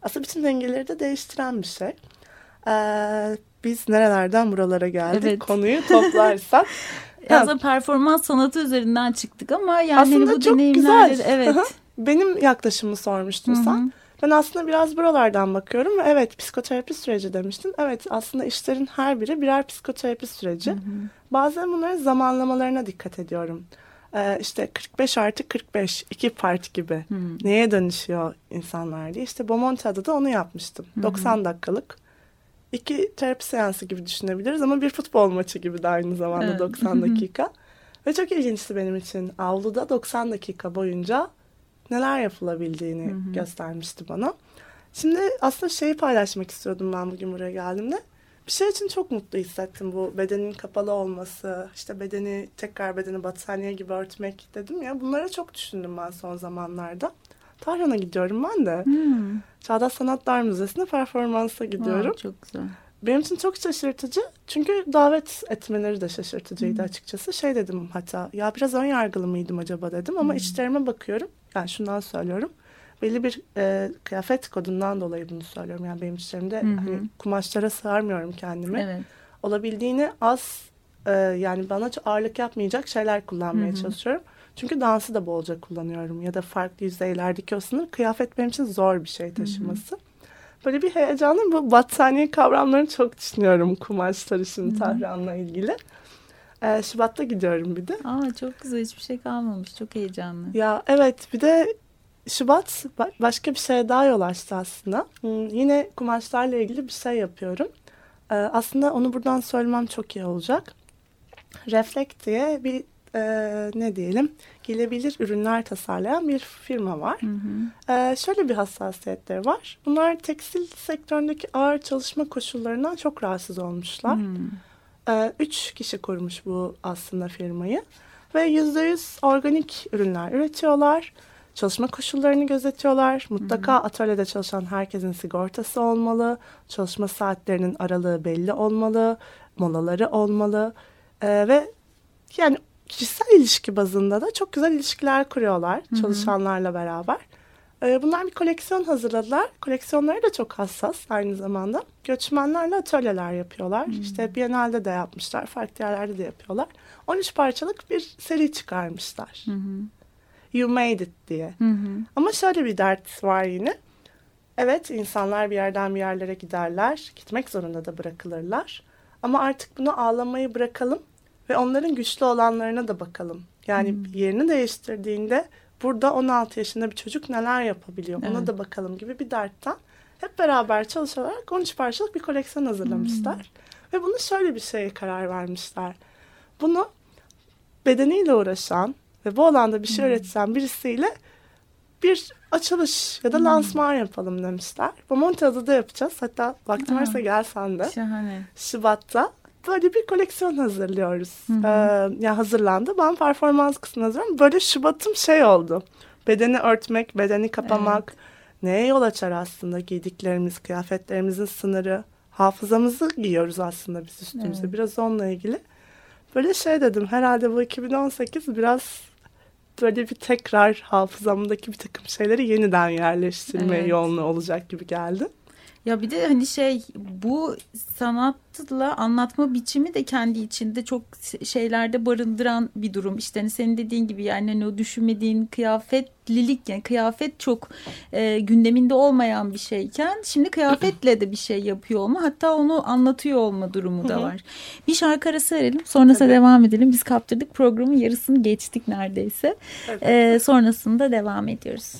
Aslında bütün dengeleri de değiştiren bir şey. Ee, biz nerelerden buralara geldik? Evet. Konuyu toplarsak. Aslında performans sanatı üzerinden çıktık ama yani hani Aslında bu çok güzel. evet. Benim yaklaşımımı sormuştun sen. Ben aslında biraz buralardan bakıyorum ve evet psikoterapi süreci demiştin. Evet aslında işlerin her biri birer psikoterapi süreci. Bazen bunların zamanlamalarına dikkat ediyorum. Ee, işte 45 artı 45 iki part gibi neye dönüşüyor insanlar diye. İşte Bomontia'da da onu yapmıştım. 90 dakikalık iki terapi seansı gibi düşünebiliriz ama bir futbol maçı gibi de aynı zamanda Evet. 90 dakika. Ve çok ilginçti benim için. Avluda 90 dakika boyunca neler yapılabildiğini göstermişti bana. Şimdi aslında şeyi paylaşmak istiyordum ben bugün buraya geldiğimde. Bir şey için çok mutlu hissettim bu bedenin kapalı olması, işte bedeni tekrar bedeni battaniye gibi örtmek dedim ya. Bunlara çok düşündüm ben son zamanlarda. Tahran'a gidiyorum ben de. Hmm. Çağdaş Sanatlar Müzesi'ne performansa gidiyorum. Aa, çok güzel. Benim için çok şaşırtıcı. Çünkü davet etmeleri de şaşırtıcıydı açıkçası. Şey dedim hatta ya biraz ön yargılı mıydım acaba dedim ama içlerime bakıyorum. Yani şundan söylüyorum. Belli bir e, kıyafet kodundan dolayı bunu söylüyorum. Yani benim işlerimde Hı hı. hani kumaşlara sığarmıyorum kendimi. Evet. Olabildiğini az e, yani bana çok ağırlık yapmayacak şeyler kullanmaya Hı hı. çalışıyorum. Çünkü dansı da bolca kullanıyorum ya da farklı yüzeylerdeki o sınır kıyafet benim için zor bir şey taşıması. Böyle bir heyecanlıyım. Bu battaniye kavramlarını çok düşünüyorum kumaşları şimdi Tahran'la ilgili. E, Şubat'ta gidiyorum bir de. Aa çok güzel hiçbir şey kalmamış. Çok heyecanlı. Ya evet bir de Şubat ba- başka bir şeye daha yol açtı aslında. Hmm, yine kumaşlarla ilgili bir şey yapıyorum. Ee, aslında onu buradan söylemem çok iyi olacak. Reflect diye bir e, ne diyelim giyilebilir ürünler tasarlayan bir firma var. Hı hı. Ee, şöyle bir hassasiyetleri var. Bunlar tekstil sektöründeki ağır çalışma koşullarından çok rahatsız olmuşlar. Hmm. Ee, üç kişi kurmuş bu aslında firmayı. Ve yüzde yüz organik ürünler üretiyorlar. Çalışma koşullarını gözetiyorlar. Mutlaka atölyede çalışan herkesin sigortası olmalı. Çalışma saatlerinin aralığı belli olmalı. Molaları olmalı. Ee, ve yani kişisel ilişki bazında da çok güzel ilişkiler kuruyorlar çalışanlarla beraber. Ee, bunlar bir koleksiyon hazırladılar. Koleksiyonları da çok hassas aynı zamanda. Göçmenlerle atölyeler yapıyorlar. İşte Biennale'de de yapmışlar. Farklı yerlerde de yapıyorlar. 13 parçalık bir seri çıkarmışlar. Hı hı. You Made It diye. Hı hı. Ama şöyle bir dert var yine. Evet insanlar bir yerden bir yerlere giderler. Gitmek zorunda da bırakılırlar. Ama artık bunu ağlamayı bırakalım ve onların güçlü olanlarına da bakalım. Yani yerini değiştirdiğinde burada 16 yaşında bir çocuk neler yapabiliyor ona Evet. da bakalım gibi bir dertten hep beraber çalışarak 13 parçalık bir koleksiyon hazırlamışlar. Ve bunu şöyle bir şeye karar vermişler. Bunu bedeniyle uğraşan ve bu alanda bir şey üreten birisiyle bir açılış ya da lansman yapalım demişler. Bu Monteado'da yapacağız. Hatta vaktin Aa. varsa gel sen de. Şahane. Şubat'ta böyle bir koleksiyon hazırlıyoruz. Ee, ya hazırlandı. Ben performans kısmını hazırlıyorum. Böyle Şubat'ım şey oldu. Bedeni örtmek, bedeni kapamak. Neye yol açar aslında giydiklerimiz, kıyafetlerimizin sınırı. Hafızamızı giyiyoruz aslında biz üstümüze. Evet. Biraz onunla ilgili. Böyle şey dedim herhalde bu 2018 biraz böyle bir tekrar hafızamdaki bir takım şeyleri yeniden yerleştirme Evet. yolunu olacak gibi geldi. Ya bir de hani şey bu sanatla anlatma biçimi de kendi içinde çok şeylerde barındıran bir durum. İşte hani senin dediğin gibi yani hani o düşünmediğin kıyafetlilik yani kıyafet çok e, gündeminde olmayan bir şeyken şimdi kıyafetle de bir şey yapıyor olma hatta onu anlatıyor olma durumu da var. Bir şarkı arası verelim sonrasında devam edelim. Biz kaptırdık programın yarısını geçtik neredeyse. Evet. E, sonrasında devam ediyoruz.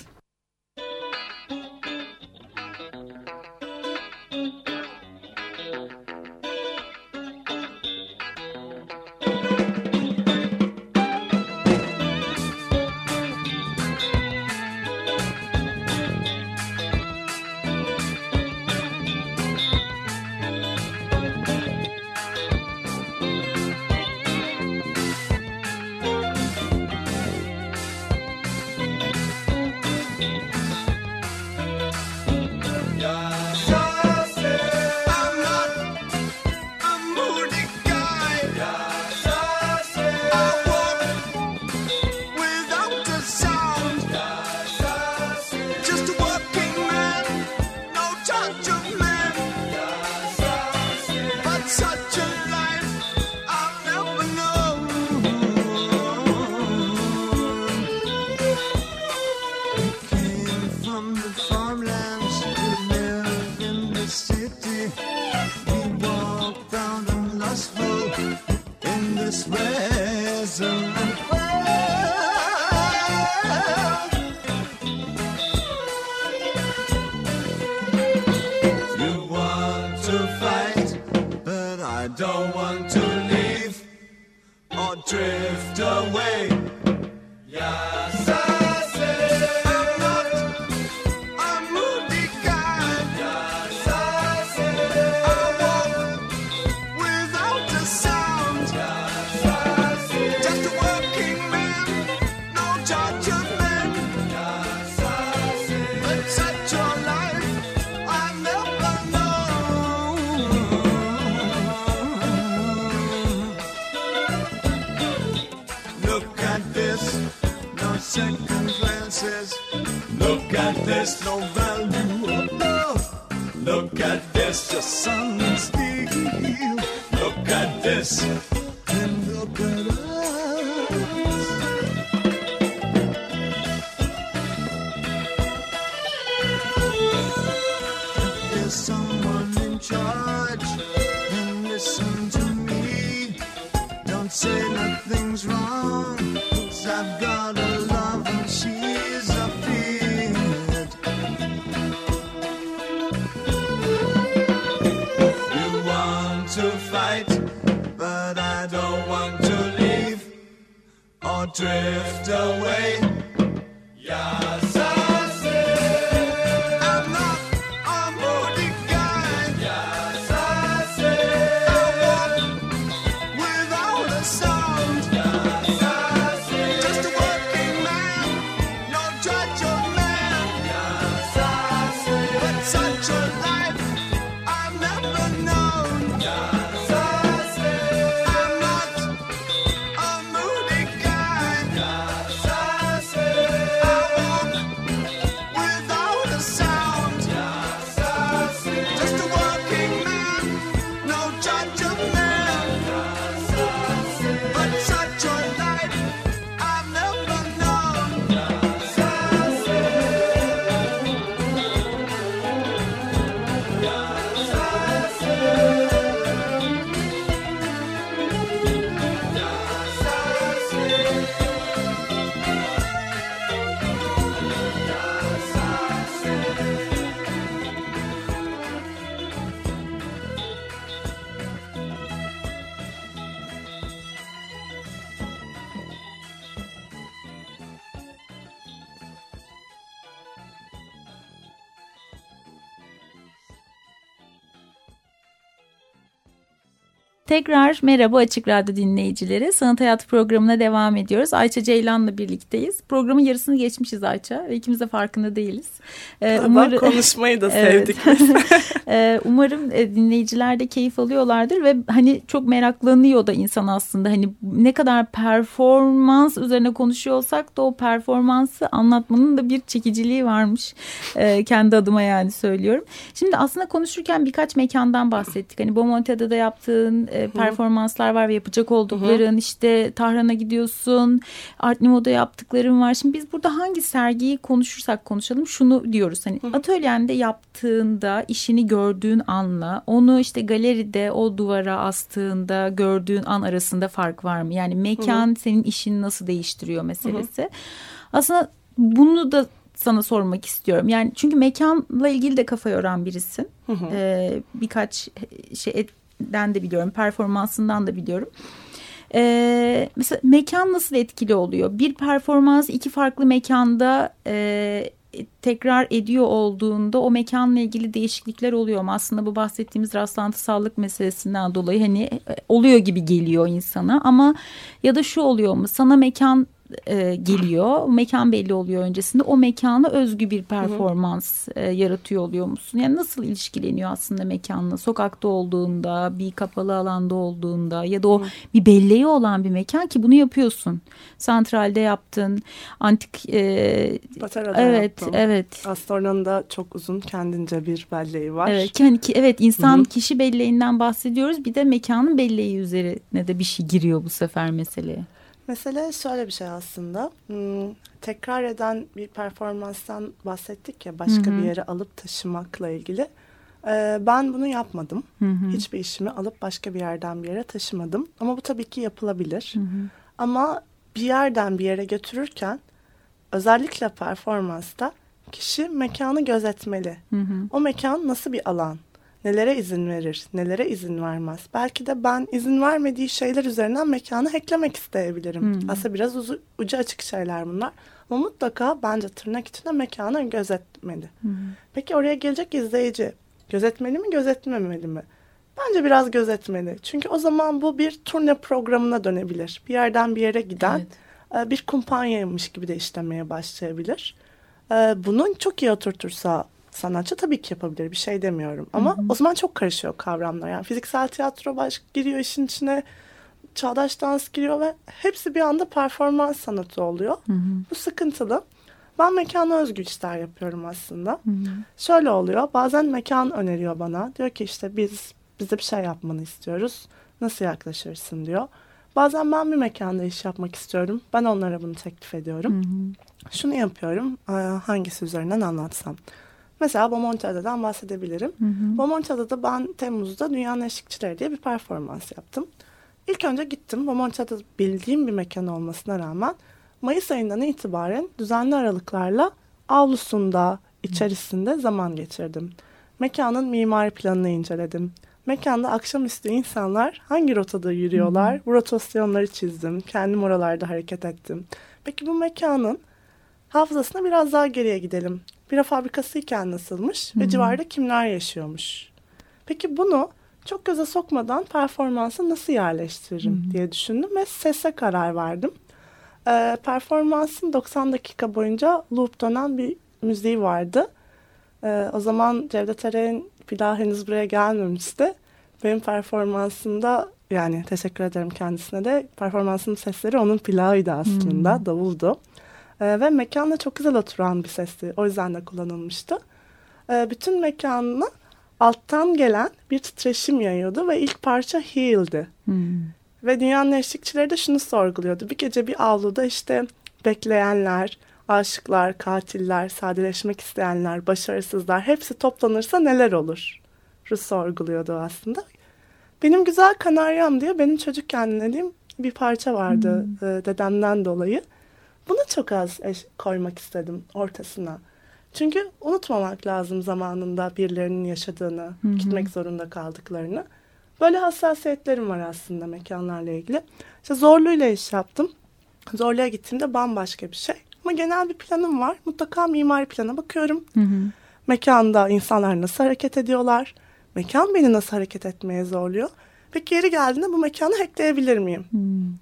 Tekrar merhaba Açık Radyo dinleyicileri. Sanat Hayatı programına devam ediyoruz. Ayça Ceylan'la birlikteyiz. Programın yarısını geçmişiz Ayça. ve İkimiz de farkında değiliz. Ee, Umar... konuşmayı da sevdik. Ee, umarım e, dinleyiciler de keyif alıyorlardır ve hani çok meraklanıyor da insan aslında. Hani ne kadar performans üzerine konuşuyor olsak da o performansı anlatmanın da bir çekiciliği varmış. Ee, kendi adıma yani söylüyorum. Şimdi aslında konuşurken birkaç mekandan bahsettik. Hani Bomontia'da da yaptığın e, performanslar var ve yapacak oldukların. işte Tahran'a gidiyorsun. Art Nouveau'da yaptıkların var. Şimdi biz burada hangi sergiyi konuşursak konuşalım şunu diyoruz. Hani atölyende yaptığında işini gördüğün anla onu işte galeride o duvara astığında gördüğün an arasında fark var mı? Yani mekan senin işini nasıl değiştiriyor meselesi. Aslında bunu da sana sormak istiyorum. Yani çünkü mekanla ilgili de kafa yoran birisin. Ee, birkaç şeyden de biliyorum, performansından da biliyorum. Ee, mesela mekan nasıl etkili oluyor? Bir performans iki farklı mekanda e, tekrar ediyor olduğunda o mekanla ilgili değişiklikler oluyor mu? Aslında bu bahsettiğimiz rastlantısallık meselesinden dolayı hani e, oluyor gibi geliyor insana ama ya da şu oluyor mu? Sana mekan e, geliyor. Mekan belli oluyor öncesinde. O mekana özgü bir performans e, yaratıyor oluyor musun? Yani nasıl ilişkileniyor aslında mekanla? Sokakta olduğunda, bir kapalı alanda olduğunda ya da o bir belleği olan bir mekan ki bunu yapıyorsun. Santralde yaptın. Antik e, Patera'da evet, yaptım. evet. Astorna'nın da çok uzun kendince bir belleği var. Evet, ki, hani ki, evet insan kişi belleğinden bahsediyoruz. Bir de mekanın belleği üzerine de bir şey giriyor bu sefer meseleye. Mesele şöyle bir şey aslında. Hmm, tekrar eden bir performanstan bahsettik ya başka bir yere alıp taşımakla ilgili. Ee, ben bunu yapmadım. Hiçbir işimi alıp başka bir yerden bir yere taşımadım. Ama bu tabii ki yapılabilir. Ama bir yerden bir yere götürürken özellikle performansta kişi mekanı gözetmeli. O mekan nasıl bir alan? Nelere izin verir, nelere izin vermez. Belki de ben izin vermediği şeyler üzerinden mekanı hacklemek isteyebilirim. Aslında biraz uzu, ucu açık şeyler bunlar. Ama mutlaka bence tırnak içinde mekanı gözetmeli. Peki oraya gelecek izleyici gözetmeli mi, gözetmemeli mi? Bence biraz gözetmeli. Çünkü o zaman bu bir turne programına dönebilir. Bir yerden bir yere giden e, bir kumpanyaymış gibi de işlemeye başlayabilir. E, Bunu çok iyi oturtursa sanatçı tabii ki yapabilir. Bir şey demiyorum. Ama o zaman çok karışıyor kavramlar. Yani fiziksel tiyatro baş giriyor işin içine. Çağdaş dans giriyor ve hepsi bir anda performans sanatı oluyor. Bu sıkıntılı. Ben mekana özgü işler yapıyorum aslında. Şöyle oluyor. Bazen mekan öneriyor bana. Diyor ki işte biz bize bir şey yapmanı istiyoruz. Nasıl yaklaşırsın diyor. Bazen ben bir mekanda iş yapmak istiyorum. Ben onlara bunu teklif ediyorum. Şunu yapıyorum. Hangisi üzerinden anlatsam. Mesela Bomontiada'dan bahsedebilirim. Bomontiada'da ben Temmuz'da Dünyanın Eşlikçileri diye bir performans yaptım. İlk önce gittim. Bomontiada bildiğim bir mekan olmasına rağmen Mayıs ayından itibaren düzenli aralıklarla avlusunda, içerisinde zaman geçirdim. Mekanın mimari planını inceledim. Mekanda akşamüstü insanlar hangi rotada yürüyorlar? Bu rotasyonları çizdim. Kendim oralarda hareket ettim. Peki bu mekanın hafızasına biraz daha geriye gidelim. Bira fabrikasıyken nasılmış ve civarda kimler yaşıyormuş? Peki bunu çok göze sokmadan performansa nasıl yerleştiririm diye düşündüm ve sese karar verdim. Ee, performansın 90 dakika boyunca loop dönen bir müziği vardı. Ee, o zaman Cevdet Eren'in plağı henüz buraya gelmemişti. Benim performansımda yani teşekkür ederim kendisine de performansının sesleri onun plağıydı aslında davuldu. Ee, ve mekanla çok güzel oturan bir sesti. O yüzden de kullanılmıştı. Ee, bütün mekanına alttan gelen bir titreşim yayıyordu ve ilk parça Heal'di. Ve dünyanın eşlikçileri de şunu sorguluyordu. Bir gece bir avluda işte bekleyenler, aşıklar, katiller, sadeleşmek isteyenler, başarısızlar hepsi toplanırsa neler olur? Rus sorguluyordu aslında. Benim Güzel Kanaryam diye benim çocukken dinlediğim bir parça vardı e, dedemden dolayı. Bunu çok az koymak istedim ortasına. Çünkü unutmamak lazım zamanında birilerinin yaşadığını, gitmek zorunda kaldıklarını. Böyle hassasiyetlerim var aslında mekanlarla ilgili. İşte Zorlu'yla iş yaptım. Zorlu'ya gittiğimde bambaşka bir şey. Ama genel bir planım var. Mutlaka mimari plana bakıyorum. Mekanda insanlar nasıl hareket ediyorlar? Mekan beni nasıl hareket etmeye zorluyor? Peki yeri geldiğinde bu mekanı hackleyebilir miyim?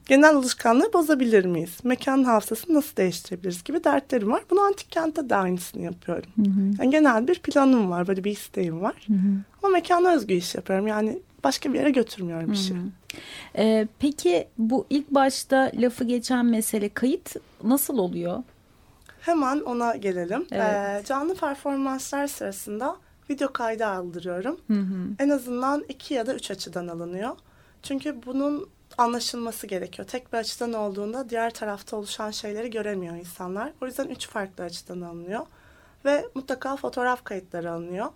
Genel alışkanlığı bozabilir miyiz? Mekanın hafızasını nasıl değiştirebiliriz gibi dertlerim var. Bunu antik kentte de aynısını yapıyorum. Yani genel bir planım var, böyle bir isteğim var. Ama mekana özgü iş yapıyorum. Yani başka bir yere götürmüyorum işi. Ee, peki bu ilk başta lafı geçen mesele kayıt nasıl oluyor? Hemen ona gelelim. Evet. Ee, canlı performanslar sırasında video kaydı aldırıyorum. En azından iki ya da üç açıdan alınıyor. Çünkü bunun anlaşılması gerekiyor. Tek bir açıdan olduğunda diğer tarafta oluşan şeyleri göremiyor insanlar. O yüzden üç farklı açıdan alınıyor. Ve mutlaka fotoğraf kayıtları alınıyor.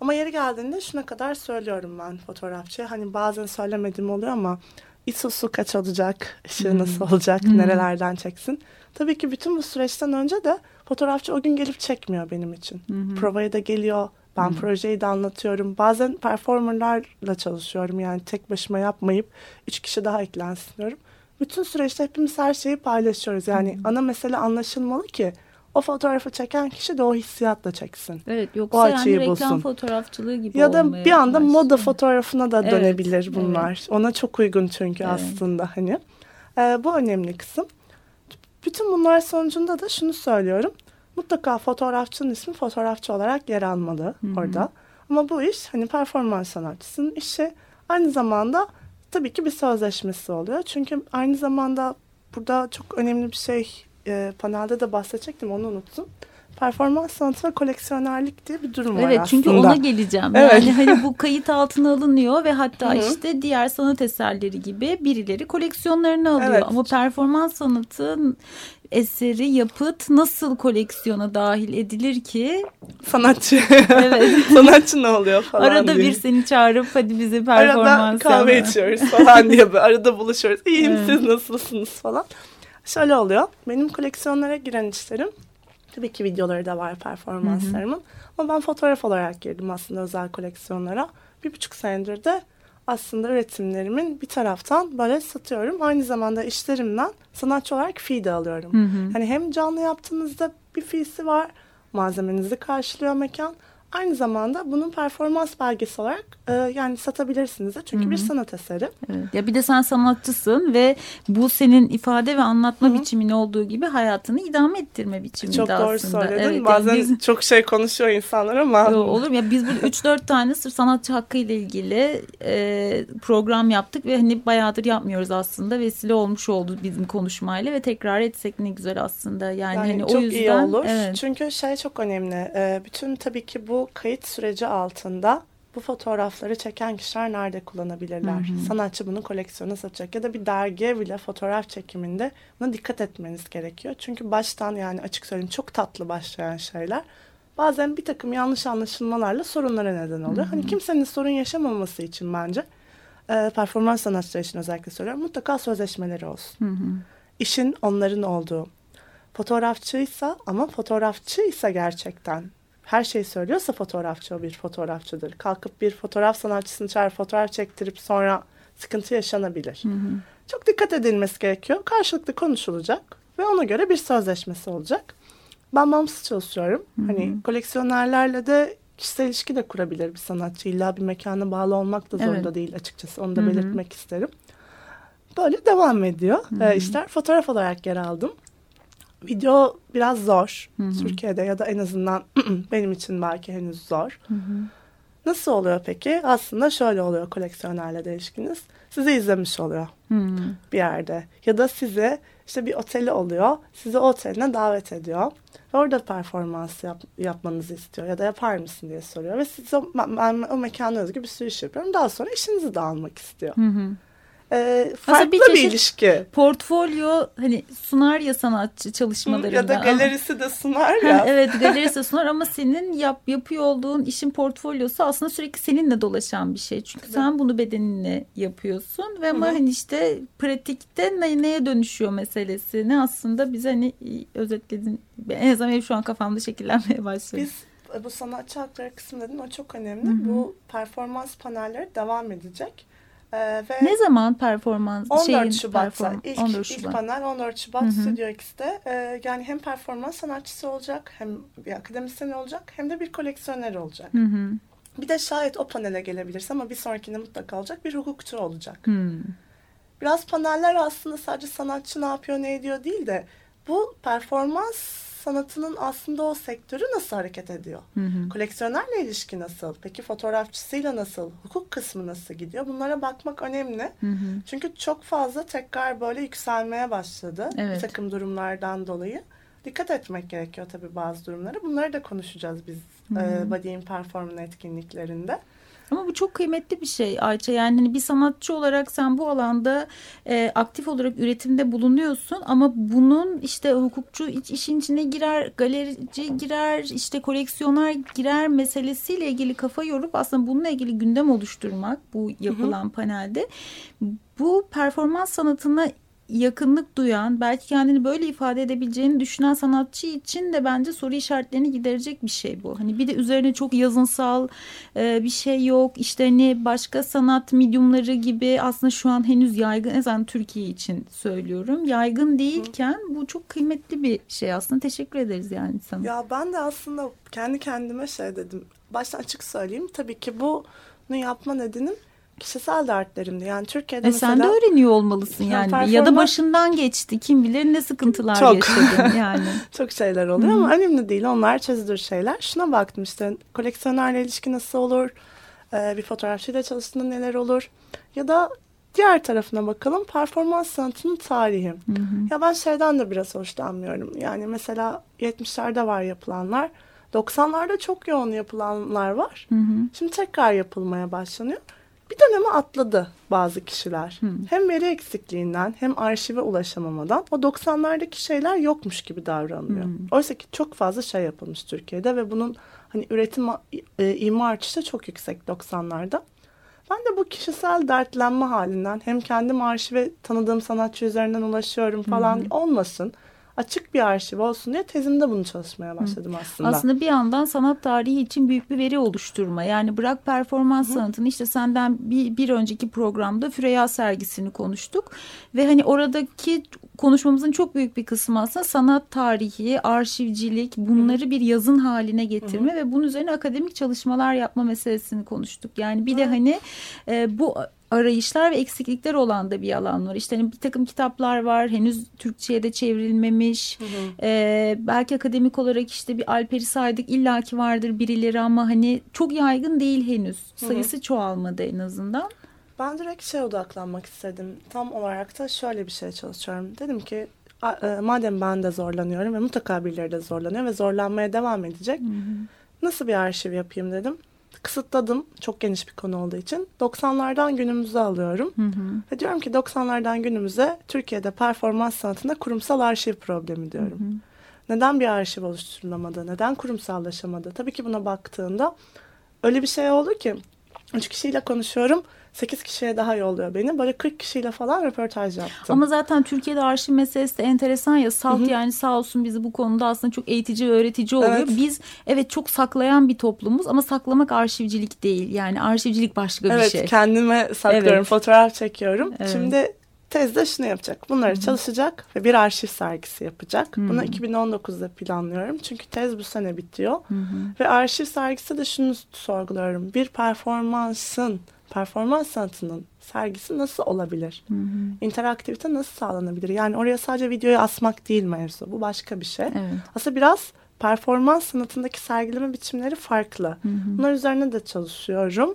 Ama yeri geldiğinde şuna kadar söylüyorum ben fotoğrafçıya. Hani bazen söylemediğim oluyor ama ISO'su kaç olacak, ışığı nasıl olacak, nerelerden çeksin. Tabii ki bütün bu süreçten önce de fotoğrafçı o gün gelip çekmiyor benim için. Provaya da geliyor, ben projeyi de anlatıyorum. Bazen performerlarla çalışıyorum yani tek başıma yapmayıp üç kişi daha eklensin diyorum. Bütün süreçte hepimiz her şeyi paylaşıyoruz. Yani ana mesele anlaşılmalı ki o fotoğrafı çeken kişi de o hissiyatla çeksin. Evet O yoksa yani açıyı reklam bulsun. fotoğrafçılığı gibi Ya da bir anda başlıyor. moda fotoğrafına da Evet, dönebilir bunlar. Ona çok uygun çünkü Evet. aslında hani. Ee, bu önemli kısım. Bütün bunlar sonucunda da şunu söylüyorum. Mutlaka fotoğrafçının ismi fotoğrafçı olarak yer almalı orada. Ama bu iş hani performans sanatçısının işi aynı zamanda tabii ki bir sözleşmesi oluyor. Çünkü aynı zamanda burada çok önemli bir şey e, panelde de bahsedecektim onu unuttum. Performans sanatı ve koleksiyonerlik diye bir durum var Evet aslında. çünkü ona geleceğim. Evet. Yani hani bu kayıt altına alınıyor ve hatta Hı hı. işte diğer sanat eserleri gibi birileri koleksiyonlarını alıyor. Evet. Ama performans sanatı eseri, yapıt nasıl koleksiyona dahil edilir ki? sanatçı. Evet. sanatçı ne oluyor falan Arada diye. bir seni çağırıp hadi bize performans Arada kahve yap. içiyoruz falan diye böyle arada buluşuyoruz. İyiyim Evet. siz nasılsınız falan. Şöyle oluyor. Benim koleksiyonlara giren işlerim tabii ki videoları da var performanslarımın. Ama ben fotoğraf olarak girdim aslında özel koleksiyonlara. Bir buçuk senedir de aslında üretimlerimin bir taraftan böyle satıyorum. Aynı zamanda işlerimden sanatçı olarak fee de alıyorum. Hani hem canlı yaptığınızda bir fee'si var. Malzemenizi karşılıyor mekan. Aynı zamanda bunun performans belgesi olarak e, yani satabilirsiniz de çünkü bir sanat eseri. Evet. Ya bir de sen sanatçısın ve bu senin ifade ve anlatma biçimin olduğu gibi hayatını idame ettirme biçimi Çok de doğru aslında. söyledin. Evet, yani Bazen biz- çok şey konuşuyor insanlar ama Yo, Olur? Ya biz burada 3-4 tane sırf sanatçı hakkı ile ilgili e, program yaptık ve hani bayağıdır yapmıyoruz aslında. Vesile olmuş oldu bizim konuşmayla ve tekrar etsek ne güzel aslında. Yani, Yani hani çok o yüzden iyi olur. evet. Çünkü şey çok önemli. Ee, bütün tabii ki bu kayıt süreci altında bu fotoğrafları çeken kişiler nerede kullanabilirler? Sanatçı bunu koleksiyona satacak ya da bir dergiye bile fotoğraf çekiminde buna dikkat etmeniz gerekiyor. Çünkü baştan yani açık söyleyeyim çok tatlı başlayan şeyler bazen bir takım yanlış anlaşılmalarla sorunlara neden oluyor. Hani kimsenin sorun yaşamaması için bence e, performans sanatçıları için özellikle söylüyorum mutlaka sözleşmeleri olsun. İşin onların olduğu fotoğrafçıysa ama fotoğrafçıysa gerçekten her şeyi söylüyorsa fotoğrafçı o bir fotoğrafçıdır. Kalkıp bir fotoğraf sanatçısını çağır fotoğraf çektirip sonra sıkıntı yaşanabilir. Çok dikkat edilmesi gerekiyor. Karşılıklı konuşulacak ve ona göre bir sözleşmesi olacak. Ben bağımsız çalışıyorum. Hani koleksiyonerlerle de kişisel ilişki de kurabilir bir sanatçı. İlla bir mekana bağlı olmak da zorunda Evet. değil açıkçası. Onu da belirtmek isterim. Böyle devam ediyor ee, işler. Fotoğraf olarak yer aldım. Video biraz zor. Türkiye'de ya da en azından benim için belki henüz zor. Nasıl oluyor peki? Aslında şöyle oluyor koleksiyonerle de ilişkiniz. Sizi izlemiş oluyor Hmm. bir yerde. Ya da sizi işte bir oteli oluyor. Sizi o oteline davet ediyor. Ve orada performans yap- yapmanızı istiyor. Ya da yapar mısın diye soruyor. Ve siz o, ben, ben o mekana özgü bir sürü iş yapıyorum. Daha sonra işinizi de almak istiyor. Hı hı. Ee, farklı bir bir, çeşit- ilişki. Portfolyo hani sunar ya sanatçı çalışmalarında. Ya da ama- galerisi de sunar ya. evet galerisi sunar ama senin yap, yapıyor olduğun işin portfolyosu aslında sürekli seninle dolaşan bir şey. Çünkü sen bunu bedeninle yapıyorsun ve ama hani işte pratikte ne, neye dönüşüyor meselesi. Ne aslında bize hani özetledin. En azından benim şu an kafamda şekillenmeye başladı. Biz e, bu sanatçı hakları kısmı dedin o çok önemli. Bu performans panelleri devam edecek. Ee, ve ne zaman performans 14 şeyin Şubat'ta perform- ilk, 14 ilk Şubat. panel 14 Şubat Stüdyo X'te. Ee, yani hem performans sanatçısı olacak hem bir akademisyen olacak hem de bir koleksiyoner olacak. Hı hı. Bir de şayet o panele gelebilirse ama bir sonrakinde mutlaka olacak bir hukukçu olacak. Hmm. Biraz paneller aslında sadece sanatçı ne yapıyor ne ediyor değil de bu performans sanatının aslında o sektörü nasıl hareket ediyor? Koleksiyonerle ilişki nasıl? Peki fotoğrafçısıyla nasıl? Hukuk kısmı nasıl gidiyor? Bunlara bakmak önemli. Çünkü çok fazla tekrar böyle yükselmeye başladı. Evet. Bir takım durumlardan dolayı. Dikkat etmek gerekiyor tabii bazı durumlara. Bunları da konuşacağız biz e, Body in Performance etkinliklerinde. Ama bu çok kıymetli bir şey Ayça. Yani hani bir sanatçı olarak sen bu alanda e, aktif olarak üretimde bulunuyorsun ama bunun işte hukukçu iç, işin içine girer, galerici girer, işte koleksiyoner girer meselesiyle ilgili kafa yorup aslında bununla ilgili gündem oluşturmak bu yapılan panelde bu performans sanatına yakınlık duyan, belki kendini böyle ifade edebileceğini düşünen sanatçı için de bence soru işaretlerini giderecek bir şey bu. Hani bir de üzerine çok yazınsal e, bir şey yok. İşte hani başka sanat medyumları gibi aslında şu an henüz yaygın, en azından Türkiye için söylüyorum. Yaygın değilken bu çok kıymetli bir şey aslında. Teşekkür ederiz yani sana. Ya ben de aslında kendi kendime şey dedim. Baştan açık söyleyeyim. Tabii ki bunu yapma nedenim kişisel dertlerimdi. Yani Türkiye'de E mesela... sen de öğreniyor olmalısın Ya yani. Ya da performans- başından geçti. Kim bilir ne sıkıntılar Çok. yaşadın yani. Çok şeyler oluyor ama önemli değil. Onlar çözülür şeyler. Şuna baktım işte koleksiyonerle ilişki nasıl olur? Ee, bir fotoğrafçıyla çalıştığında neler olur? Ya da diğer tarafına bakalım. Performans sanatının tarihi. Ya ben şeyden de biraz hoşlanmıyorum. Yani mesela 70'lerde var yapılanlar. 90'larda çok yoğun yapılanlar var. Şimdi tekrar yapılmaya başlanıyor. Bir döneme atladı bazı kişiler. Hem veri eksikliğinden hem arşive ulaşamamadan o 90'lardaki şeyler yokmuş gibi davranılıyor. Oysa ki çok fazla şey yapılmış Türkiye'de ve bunun hani üretim e, ima artışı çok yüksek 90'larda. Ben de bu kişisel dertlenme halinden hem kendim arşive tanıdığım sanatçı üzerinden ulaşıyorum falan olmasın. Açık bir arşiv olsun diye tezimde bunu çalışmaya başladım aslında. Aslında bir yandan sanat tarihi için büyük bir veri oluşturma. Yani bırak performans sanatını işte senden bir, bir önceki programda Füreya sergisini konuştuk. Ve hani oradaki konuşmamızın çok büyük bir kısmı aslında sanat tarihi, arşivcilik bunları bir yazın haline getirme ve bunun üzerine akademik çalışmalar yapma meselesini konuştuk. Yani bir de hani e, bu arayışlar ve eksiklikler olan da bir alan var. İşte hani bir takım kitaplar var henüz Türkçe'ye de çevrilmemiş. Ee, belki akademik olarak işte bir Alper'i saydık illaki vardır birileri ama hani çok yaygın değil henüz. Sayısı çoğalmadı en azından. Ben direkt şeye odaklanmak istedim. Tam olarak da şöyle bir şey çalışıyorum. Dedim ki e, madem ben de zorlanıyorum ve mutlaka birileri de zorlanıyor ve zorlanmaya devam edecek. Nasıl bir arşiv yapayım dedim. Kısıtladım çok geniş bir konu olduğu için. 90'lardan günümüze alıyorum. Ve diyorum ki 90'lardan günümüze Türkiye'de performans sanatında kurumsal arşiv problemi diyorum. Neden bir arşiv oluşturulamadı? Neden kurumsallaşamadı? Tabii ki buna baktığında öyle bir şey oldu ki 3 kişiyle konuşuyorum. 8 kişiye daha yolluyor beni. Böyle 40 kişiyle falan röportaj yaptım. Ama zaten Türkiye'de arşiv meselesi de enteresan ya. Salt yani sağ olsun bizi bu konuda aslında çok eğitici ve öğretici oluyor. Evet. Biz evet çok saklayan bir toplumuz ama saklamak arşivcilik değil. Yani arşivcilik başka bir evet şey. kendime saklıyorum. Evet. Fotoğraf çekiyorum. Evet. Şimdi tezde şunu yapacak. Bunları çalışacak ve bir arşiv sergisi yapacak. Bunu 2019'da planlıyorum. Çünkü tez bu sene bitiyor. Ve arşiv sergisi de şunu sorguluyorum. Bir performansın, performans sanatının sergisi nasıl olabilir? İnteraktivite nasıl sağlanabilir? Yani oraya sadece videoyu asmak değil mevzu. Bu başka bir şey. Evet. Aslında biraz performans sanatındaki sergileme biçimleri farklı. Bunlar üzerine de çalışıyorum.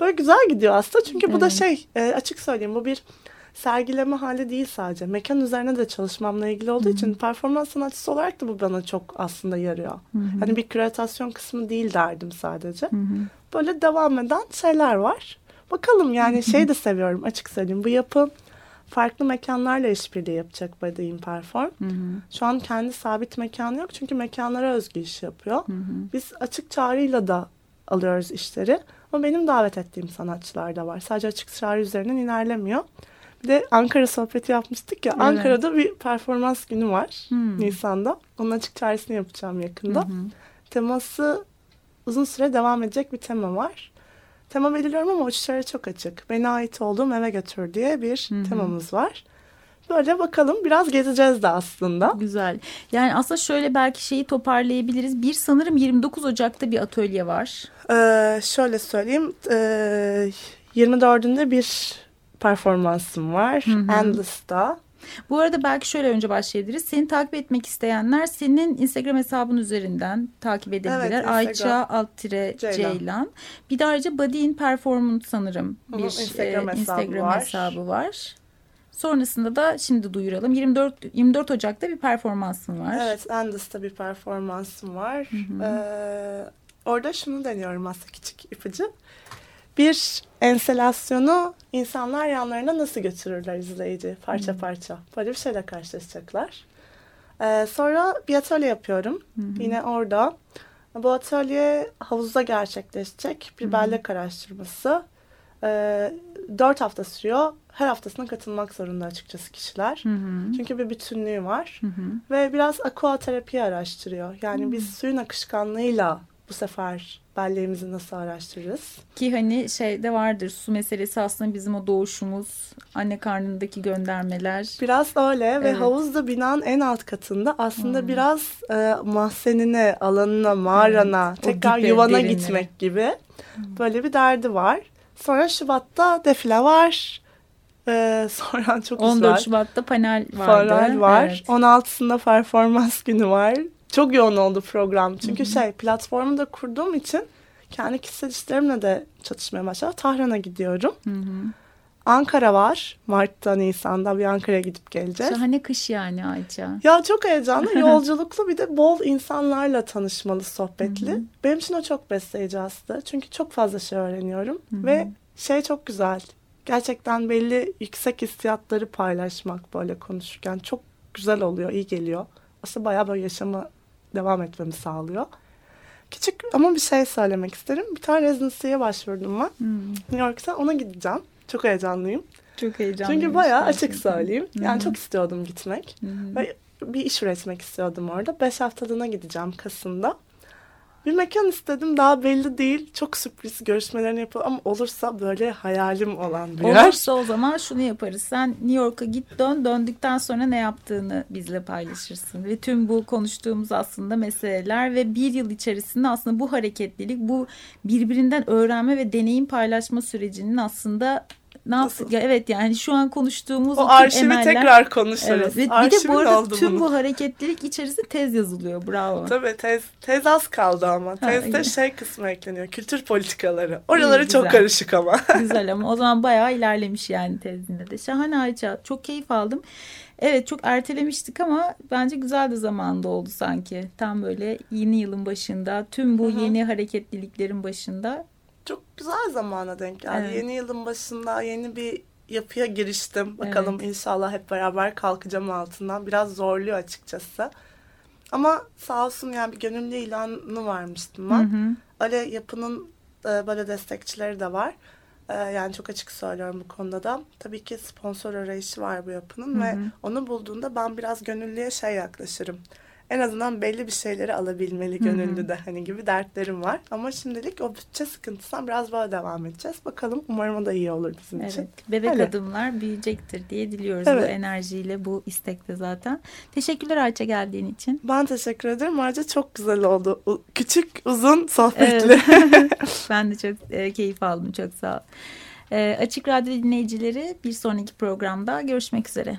Böyle güzel gidiyor aslında. Çünkü bu da Evet. şey e, açık söyleyeyim bu bir sergileme hali değil sadece. Mekan üzerine de çalışmamla ilgili olduğu için performans sanatçısı olarak da bu bana çok aslında yarıyor. Hani bir küratasyon kısmı değil derdim sadece. Böyle devam eden şeyler var. Bakalım yani şey de seviyorum açık söyleyeyim. Bu yapı farklı mekanlarla işbirliği yapacak Body in Perform. Şu an kendi sabit mekanı yok çünkü mekanlara özgü iş yapıyor. Biz açık çağrıyla da alıyoruz işleri. Ama benim davet ettiğim sanatçılar da var. Sadece açık çağrı üzerinden ilerlemiyor. Bir de Ankara sohbeti yapmıştık ya. Evet. Ankara'da bir performans günü var Hmm. Nisan'da. Onun açık çağrısını yapacağım yakında. Teması uzun süre devam edecek bir tema var. Tema belirliyorum ama uçuşlara çok açık. Beni ait olduğum eve götür diye bir temamız var. Böyle bakalım biraz gezeceğiz de aslında. Güzel. Yani aslında şöyle belki şeyi toparlayabiliriz. Bir sanırım 29 Ocak'ta bir atölye var. Ee, şöyle söyleyeyim. Ee, 24'ünde bir performansım var. Endless'ta. Bu arada belki şöyle önce başlayabiliriz. Seni takip etmek isteyenler senin Instagram hesabın üzerinden takip edebilirler. Evet. Ayça alt tire Ceylan. Ceylan. Bir de ayrıca Body in Performance sanırım Hı hı, bir Instagram e, hesabı Instagram var. hesabı var. Sonrasında da şimdi duyuralım. 24 24 Ocak'ta bir performansın var. Evet, Endless'ta bir performansım var. Ee, orada şunu deniyorum aslında küçük ipucu. Bir enselasyonu insanlar yanlarına nasıl götürürler izleyici parça parça. Böyle bir şeyle karşılaşacaklar. Ee, sonra bir atölye yapıyorum. Yine orada. Bu atölye havuzda gerçekleşecek. Bir bellek araştırması. Ee, dört hafta sürüyor. Her haftasına katılmak zorunda açıkçası kişiler. Çünkü bir bütünlüğü var. Ve biraz aqua terapi araştırıyor. Yani biz suyun akışkanlığıyla bu sefer belleğimizi nasıl araştırırız? Ki hani şeyde vardır su meselesi aslında bizim o doğuşumuz, anne karnındaki göndermeler. Biraz öyle ve Evet. havuz da binanın en alt katında aslında biraz e, mahzenine, alanına, mağarana, O tekrar dibe, yuvana derinlere. gitmek gibi böyle bir derdi var. Sonra Şubat'ta defile var. E, sonra çok 14 güzel. Şubat'ta panel vardı. Panel var. Evet. 16'sında performans günü var. Çok yoğun oldu program. Çünkü şey platformu da kurduğum için kendi kişisel işlerimle de çatışmaya başladım. Tahran'a gidiyorum. Ankara var. Mart'ta, Nisan'da bir Ankara'ya gidip geleceğiz. Şahane kış yani Ayça. Ya çok heyecanlı, yolculuklu bir de bol insanlarla tanışmalı, sohbetli. Benim için o çok besleyici aslında. Çünkü çok fazla şey öğreniyorum. Ve şey çok güzel. Gerçekten belli yüksek hissiyatları paylaşmak böyle konuşurken çok güzel oluyor, iyi geliyor. Aslında bayağı böyle yaşama devam etmemi sağlıyor. Küçük ama bir şey söylemek isterim. Bir tane residency'ye başvurdum ben. New York'ta ona gideceğim. Çok heyecanlıyım. Çok heyecanlıyım. Çünkü bayağı açık söyleyeyim. Yani çok istiyordum gitmek. Ve bir iş üretmek istiyordum orada. Beş haftalığına gideceğim Kasım'da. Bir mekan istedim daha belli değil. Çok sürpriz görüşmelerini yapalım ama olursa böyle hayalim olan bir yer. Olursa o zaman şunu yaparız. Sen New York'a git dön. Döndükten sonra ne yaptığını bizle paylaşırsın. Ve tüm bu konuştuğumuz aslında meseleler ve bir yıl içerisinde aslında bu hareketlilik, bu birbirinden öğrenme ve deneyim paylaşma sürecinin aslında ne yaptık? Ya evet yani şu an konuştuğumuz O arşivi emeller- tekrar konuşuruz. Evet. Ve bir de bu arada tüm bunun. bu hareketlilik içerisinde tez yazılıyor. Bravo. Tabii tez, tez az kaldı ama. Tezde iyi. şey kısmı ekleniyor. Kültür politikaları. Oraları İyi, çok güzel. karışık ama. Güzel ama o zaman bayağı ilerlemiş yani tezinde de. Şahane Ayça. Çok keyif aldım. Evet çok ertelemiştik ama bence güzel de zamanda oldu sanki. Tam böyle yeni yılın başında tüm bu yeni hareketliliklerin başında. Güzel zamana denk geldi. Evet. Yeni yılın başında yeni bir yapıya giriştim. Bakalım inşallah hep beraber kalkacağım altından. Biraz zorluyor açıkçası. Ama sağ olsun yani bir gönüllü ilanı vermiştim ben. Ale yapının e, böyle destekçileri de var. E, yani çok açık söylüyorum bu konuda da. Tabii ki sponsor arayışı var bu yapının ve onu bulduğunda ben biraz gönüllüye şey yaklaşırım. En azından belli bir şeyleri alabilmeli gönüllü de hani gibi dertlerim var. Ama şimdilik o bütçe sıkıntısından biraz böyle devam edeceğiz. Bakalım umarım o da iyi olur bizim için. Evet, bebek Öyle. adımlar büyüyecektir diye diliyoruz bu Evet. enerjiyle, bu istekle zaten. Teşekkürler Ayça geldiğin için. Ben teşekkür ederim. Ayrıca çok güzel oldu. U- Küçük, uzun, sohbetli. ben de çok e, keyif aldım. Çok sağ ol. E, Açık Radyo dinleyicileri bir sonraki programda görüşmek üzere.